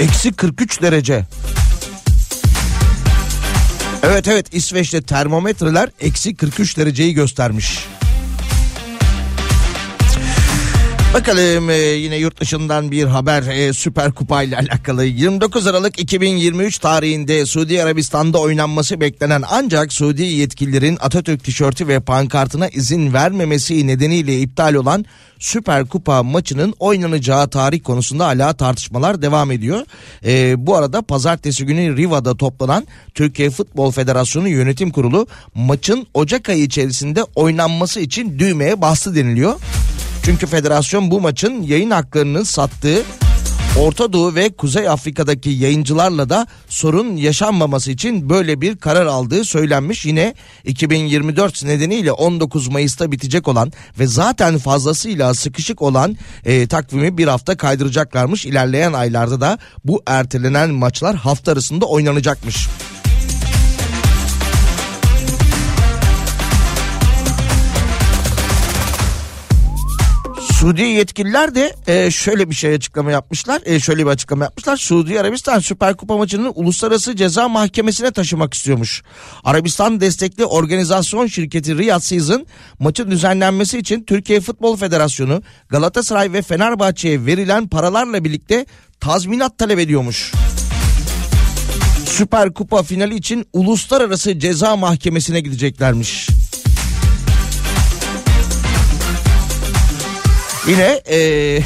Eksi 43 derece. Evet evet İsveç'te termometreler eksi 43 dereceyi göstermiş. Bakalım e, yine yurt dışından bir haber e, Süper Kupa ile alakalı. 29 Aralık 2023 tarihinde Suudi Arabistan'da oynanması beklenen ancak Suudi yetkililerin Atatürk tişörtü ve pankartına izin vermemesi nedeniyle iptal olan Süper Kupa maçının oynanacağı tarih konusunda hala tartışmalar devam ediyor. E, bu arada pazartesi günü Riva'da toplanan Türkiye Futbol Federasyonu Yönetim Kurulu maçın Ocak ayı içerisinde oynanması için düğmeye bastı deniliyor. Çünkü federasyon bu maçın yayın haklarını sattığı Orta Doğu ve Kuzey Afrika'daki yayıncılarla da sorun yaşanmaması için böyle bir karar aldığı söylenmiş. Yine 2024 nedeniyle 19 Mayıs'ta bitecek olan ve zaten fazlasıyla sıkışık olan e, takvimi bir hafta kaydıracaklarmış. İlerleyen aylarda da bu ertelenen maçlar hafta arasında oynanacakmış. Suudi yetkililer de e, şöyle bir şey açıklama yapmışlar. E, şöyle bir açıklama yapmışlar. Suudi Arabistan Süper Kupa maçını Uluslararası Ceza Mahkemesi'ne taşımak istiyormuş. Arabistan destekli organizasyon şirketi Riyad Season maçın düzenlenmesi için Türkiye Futbol Federasyonu Galatasaray ve Fenerbahçe'ye verilen paralarla birlikte tazminat talep ediyormuş. Süper Kupa finali için Uluslararası Ceza Mahkemesi'ne gideceklermiş. Yine eee,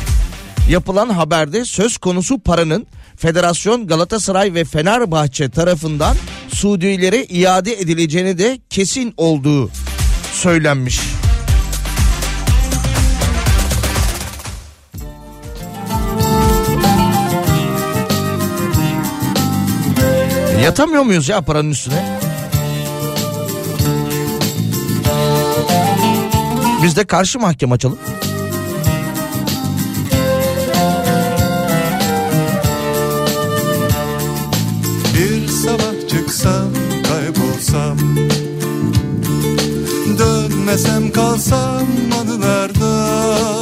yapılan haberde söz konusu paranın Federasyon Galatasaray ve Fenerbahçe tarafından Suudilere iade edileceğini de kesin olduğu söylenmiş. Yatamıyor muyuz ya paranın üstüne? Biz de karşı mahkeme açalım. Dönmesem kalsam anılarda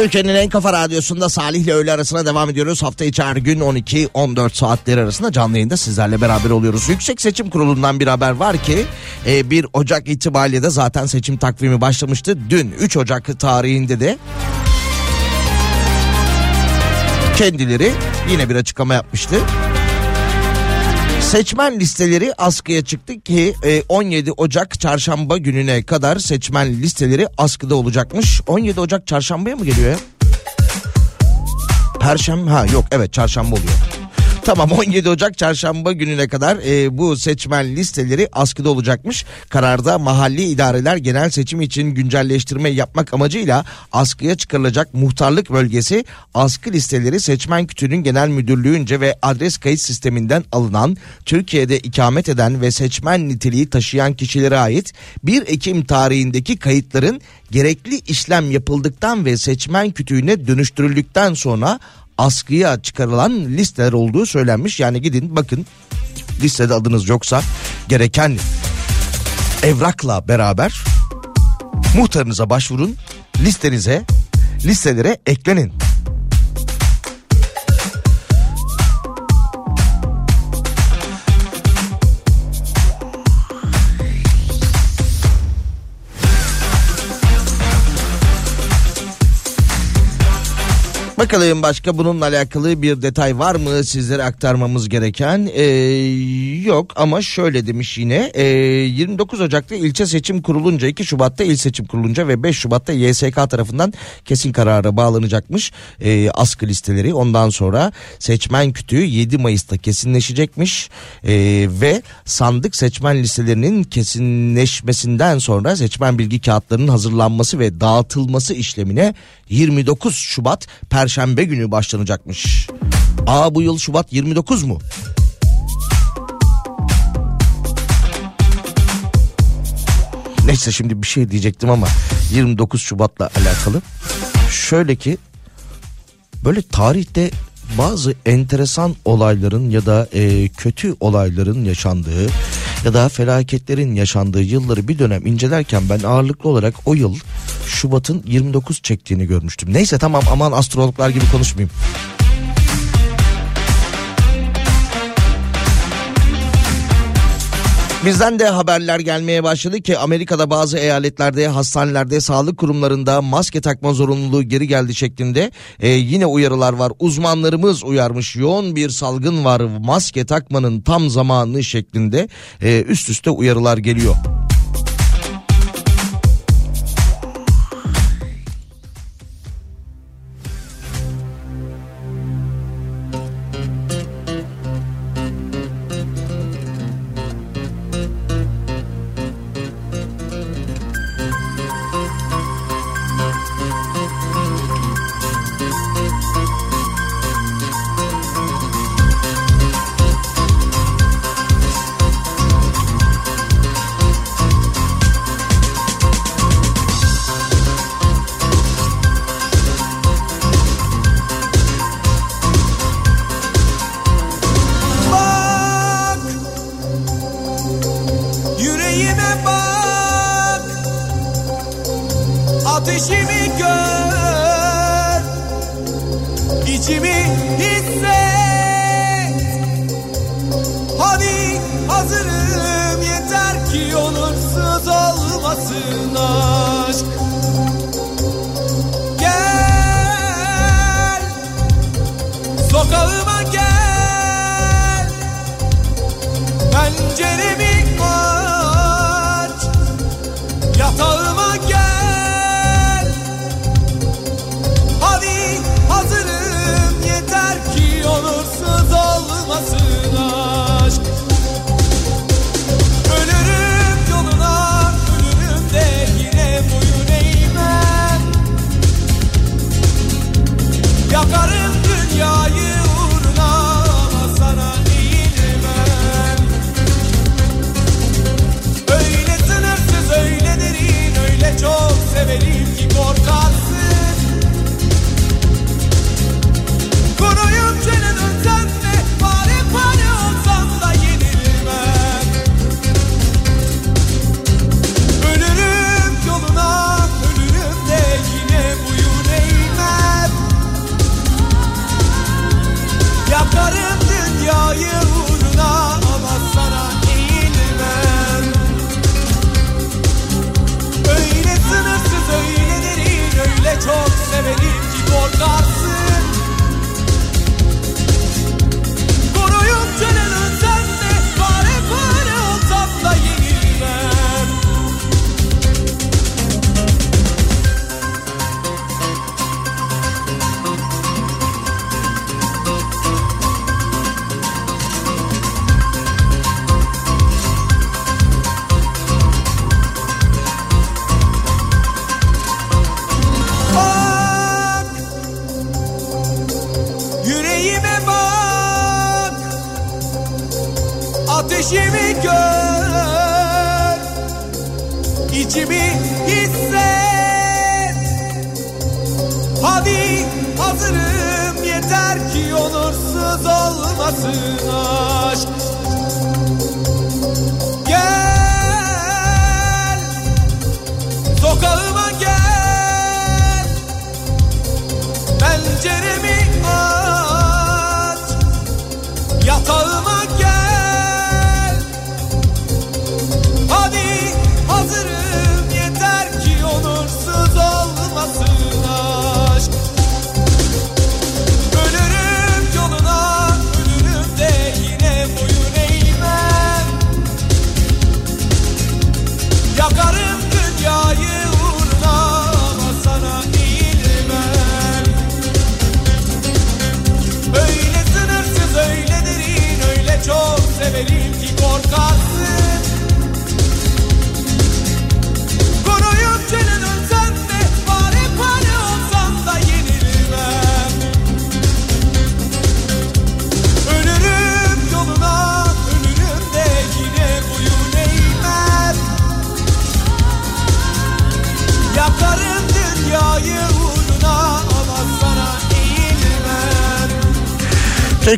Türkiye'nin en kafa radyosunda Salih ile öğle arasına devam ediyoruz. Hafta içi her gün 12-14 saatleri arasında canlı yayında sizlerle beraber oluyoruz. Yüksek Seçim Kurulu'ndan bir haber var ki e, 1 Ocak itibariyle de zaten seçim takvimi başlamıştı. Dün 3 Ocak tarihinde de kendileri yine bir açıklama yapmıştı. Seçmen listeleri askıya çıktı ki e, 17 Ocak çarşamba gününe kadar seçmen listeleri askıda olacakmış. 17 Ocak çarşambaya mı geliyor ya? Perşembe ha yok evet çarşamba oluyor. Tamam 17 Ocak çarşamba gününe kadar e, bu seçmen listeleri askıda olacakmış. Kararda mahalli idareler genel seçim için güncelleştirme yapmak amacıyla askıya çıkarılacak muhtarlık bölgesi askı listeleri seçmen kütüğünün genel müdürlüğünce ve adres kayıt sisteminden alınan Türkiye'de ikamet eden ve seçmen niteliği taşıyan kişilere ait 1 Ekim tarihindeki kayıtların gerekli işlem yapıldıktan ve seçmen kütüğüne dönüştürüldükten sonra askıya çıkarılan listeler olduğu söylenmiş. Yani gidin bakın listede adınız yoksa gereken evrakla beraber muhtarınıza başvurun listenize listelere eklenin. Bakalım başka bununla alakalı bir detay var mı sizlere aktarmamız gereken? Ee, yok ama şöyle demiş yine. Ee, 29 Ocak'ta ilçe seçim kurulunca 2 Şubat'ta il seçim kurulunca ve 5 Şubat'ta YSK tarafından kesin karara bağlanacakmış ee, askı listeleri. Ondan sonra seçmen kütüğü 7 Mayıs'ta kesinleşecekmiş Ee, ve sandık seçmen listelerinin kesinleşmesinden sonra seçmen bilgi kağıtlarının hazırlanması ve dağıtılması işlemine 29 Şubat Perşembe günü başlanacakmış. Aa bu yıl Şubat 29 mu? Neyse şimdi bir şey diyecektim ama 29 Şubat'la alakalı. Şöyle ki böyle tarihte bazı enteresan olayların ya da e, kötü olayların yaşandığı ya da felaketlerin yaşandığı yılları bir dönem incelerken ben ağırlıklı olarak o yıl Şubat'ın 29 çektiğini görmüştüm. Neyse tamam aman astrologlar gibi konuşmayayım. Bizden de haberler gelmeye başladı ki Amerika'da bazı eyaletlerde, hastanelerde, sağlık kurumlarında maske takma zorunluluğu geri geldi şeklinde e, yine uyarılar var. Uzmanlarımız uyarmış yoğun bir salgın var maske takmanın tam zamanı şeklinde e, üst üste uyarılar geliyor.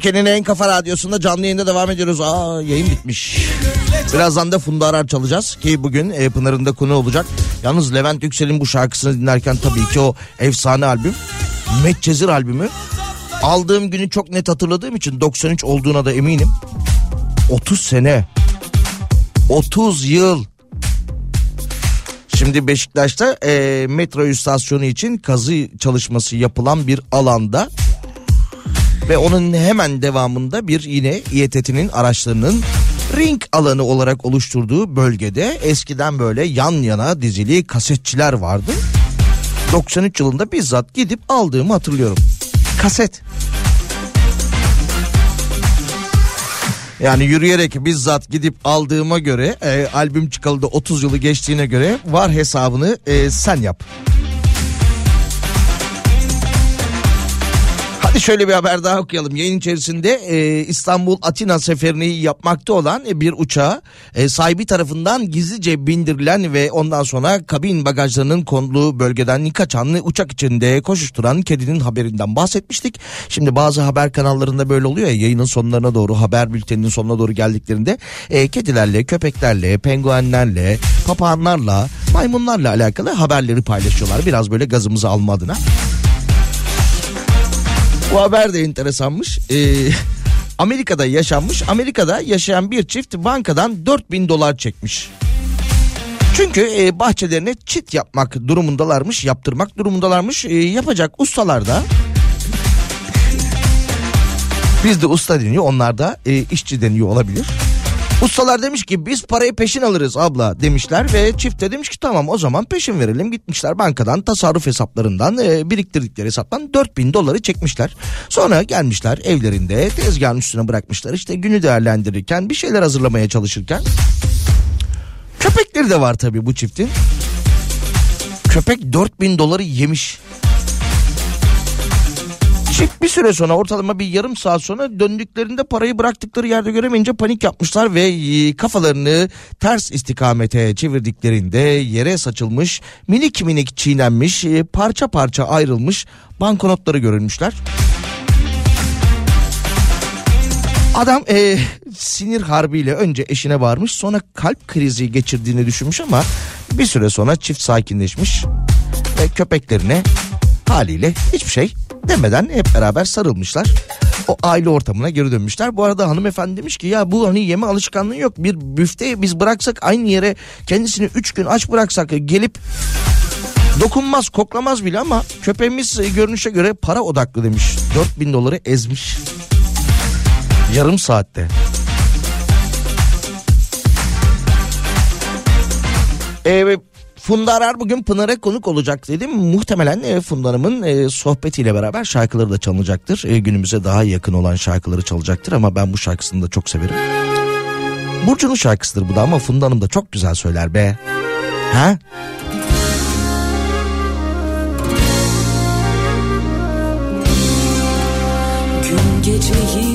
Türkiye'nin en kafa radyosunda canlı yayında devam ediyoruz. Aa yayın bitmiş. Birazdan da Funda Arar çalacağız ki bugün e, Pınar'ın da konu olacak. Yalnız Levent Yüksel'in bu şarkısını dinlerken tabii ki o efsane albüm Medcezir albümü aldığım günü çok net hatırladığım için 93 olduğuna da eminim. 30 sene 30 yıl Şimdi Beşiktaş'ta e, metro istasyonu için kazı çalışması yapılan bir alanda ve onun hemen devamında bir yine İETT'nin araçlarının ring alanı olarak oluşturduğu bölgede eskiden böyle yan yana dizili kasetçiler vardı. 93 yılında bizzat gidip aldığımı hatırlıyorum. Kaset. Yani yürüyerek bizzat gidip aldığıma göre e, albüm çıkalı da 30 yılı geçtiğine göre var hesabını e, sen yap. Şöyle bir haber daha okuyalım. Yayın içerisinde e, İstanbul Atina seferini yapmakta olan e, bir uçağa e, sahibi tarafından gizlice bindirilen ve ondan sonra kabin bagajlarının konduğu bölgeden kaçan uçak içinde koşuşturan kedinin haberinden bahsetmiştik. Şimdi bazı haber kanallarında böyle oluyor ya yayının sonlarına doğru haber bülteninin sonuna doğru geldiklerinde e, kedilerle, köpeklerle, penguenlerle, papağanlarla, maymunlarla alakalı haberleri paylaşıyorlar. Biraz böyle gazımızı alma adına. Bu haber de enteresanmış. Ee, <laughs> Amerika'da yaşanmış. Amerika'da yaşayan bir çift bankadan 4000 dolar çekmiş. Çünkü e, bahçelerine çit yapmak durumundalarmış, yaptırmak durumundalarmış. E, yapacak ustalar da bizde usta deniyor, onlar da e, işçi deniyor olabilir. Ustalar demiş ki biz parayı peşin alırız abla demişler ve çift de demiş ki tamam o zaman peşin verelim. Gitmişler bankadan tasarruf hesaplarından e, biriktirdikleri hesaptan 4000 doları çekmişler. Sonra gelmişler evlerinde tezgahın üstüne bırakmışlar işte günü değerlendirirken bir şeyler hazırlamaya çalışırken. Köpekleri de var tabii bu çiftin. Köpek 4000 doları yemiş. Çift bir süre sonra ortalama bir yarım saat sonra döndüklerinde parayı bıraktıkları yerde göremeyince panik yapmışlar ve e, kafalarını ters istikamete çevirdiklerinde yere saçılmış minik minik çiğnenmiş e, parça parça ayrılmış banknotları görülmüşler. Adam e, sinir harbiyle önce eşine varmış sonra kalp krizi geçirdiğini düşünmüş ama bir süre sonra çift sakinleşmiş ve köpeklerine haliyle hiçbir şey demeden hep beraber sarılmışlar. O aile ortamına geri dönmüşler. Bu arada hanımefendi demiş ki ya bu hani yeme alışkanlığı yok. Bir büfte biz bıraksak aynı yere kendisini 3 gün aç bıraksak gelip dokunmaz koklamaz bile ama köpeğimiz görünüşe göre para odaklı demiş. 4000 doları ezmiş. Yarım saatte. Evet. Funda Arar bugün Pınar'a konuk olacak dedim. Muhtemelen e, Funda Hanım'ın e, sohbetiyle beraber şarkıları da çalınacaktır. E, günümüze daha yakın olan şarkıları çalacaktır ama ben bu şarkısını da çok severim. Burcu'nun şarkısıdır bu da ama Funda Hanım da çok güzel söyler be. Ha? Gün geceyi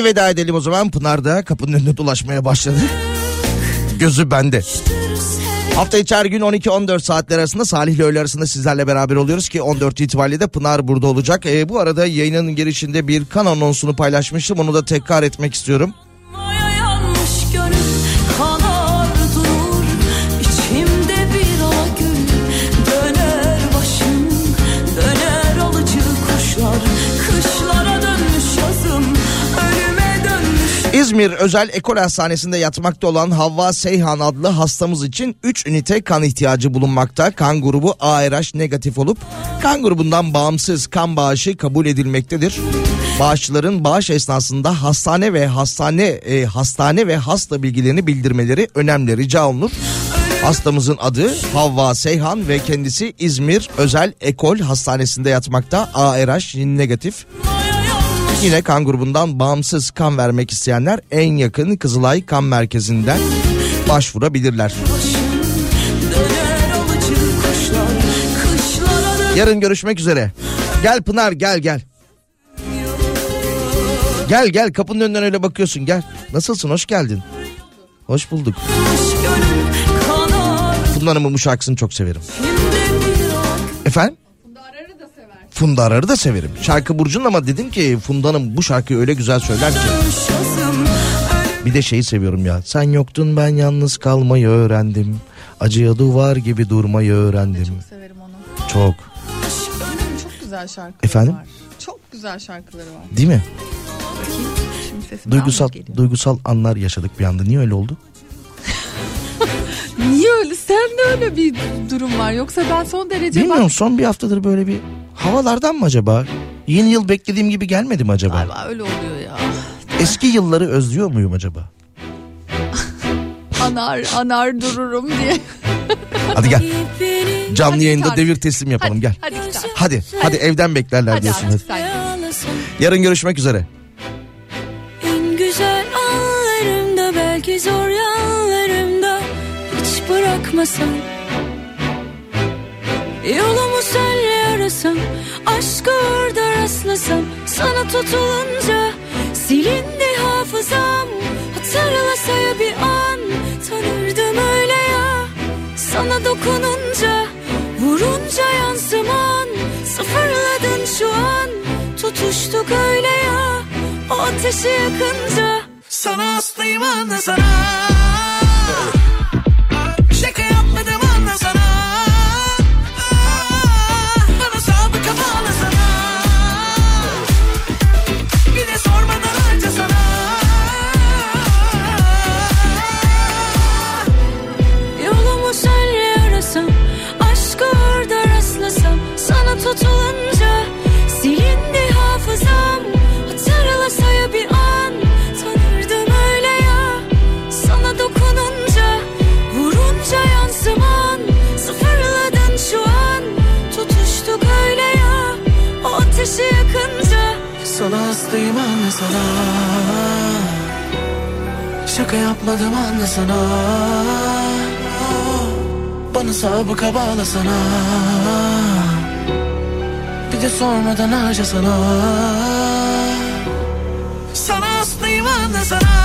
Haydi veda edelim o zaman. Pınar da kapının önünde dolaşmaya başladı. Gözü bende. Hafta içi her gün 12-14 saatler arasında Salih ile öğle arasında sizlerle beraber oluyoruz ki 14 itibariyle de Pınar burada olacak. Ee, bu arada yayının girişinde bir kan anonsunu paylaşmıştım onu da tekrar etmek istiyorum. İzmir Özel Ekol Hastanesi'nde yatmakta olan Havva Seyhan adlı hastamız için 3 ünite kan ihtiyacı bulunmakta. Kan grubu ARH negatif olup kan grubundan bağımsız kan bağışı kabul edilmektedir. Bağışçıların bağış esnasında hastane ve hastane e, hastane ve hasta bilgilerini bildirmeleri önemli rica olunur. Hastamızın adı Havva Seyhan ve kendisi İzmir Özel Ekol Hastanesi'nde yatmakta ARH negatif. Yine kan grubundan bağımsız kan vermek isteyenler en yakın Kızılay Kan Merkezi'nden başvurabilirler. Yarın görüşmek üzere. Gel Pınar gel gel. Gel gel kapının önünden öyle bakıyorsun gel. Nasılsın hoş geldin. Hoş bulduk. Hanım'ın bu şarkısını çok severim. Efendim? Funda Arar'ı da severim. Şarkı Burcu'nun ama dedim ki Funda Hanım bu şarkıyı öyle güzel söyler ki. Bir de şeyi seviyorum ya. Sen yoktun ben yalnız kalmayı öğrendim. Acıya duvar gibi durmayı öğrendim. Çok severim onu. Çok. Çok güzel şarkıları Efendim? var. Çok güzel şarkıları var. Değil mi? Bakayım. Duygusal duygusal anlar yaşadık bir anda. Niye öyle oldu? Niye öyle? Bir durum var. Yoksa ben son derece Bilmiyorum son bir haftadır böyle bir havalardan mı acaba? Yeni yıl beklediğim gibi gelmedi mi acaba? Galiba öyle oluyor ya. Eski yılları özlüyor muyum acaba? <laughs> Anar anar dururum diye. <laughs> Hadi gel. Canlı Hadi yayında devir teslim yapalım Hadi, gel. hadi. Hadi hadi evden beklerler Hadi diyorsun. artık Hadi. sen. Yarın görüşmek üzere. Hiç bırakmasam Yolumu senle arasam aşkı orada rastlasam Sana tutulunca silindi hafızam. Hatırlasa ya bir an tanırdım öyle ya. Sana dokununca vurunca yansıman Sıfırladın şu an. Tutuştuk öyle ya O ateşi yakınca. Sana hastayım anla sana hastayım anla sana. Şaka yapmadım anla sana. Bana sabıka bağla sana. Bir de sormadan harca sana. Sana hastayım anla sana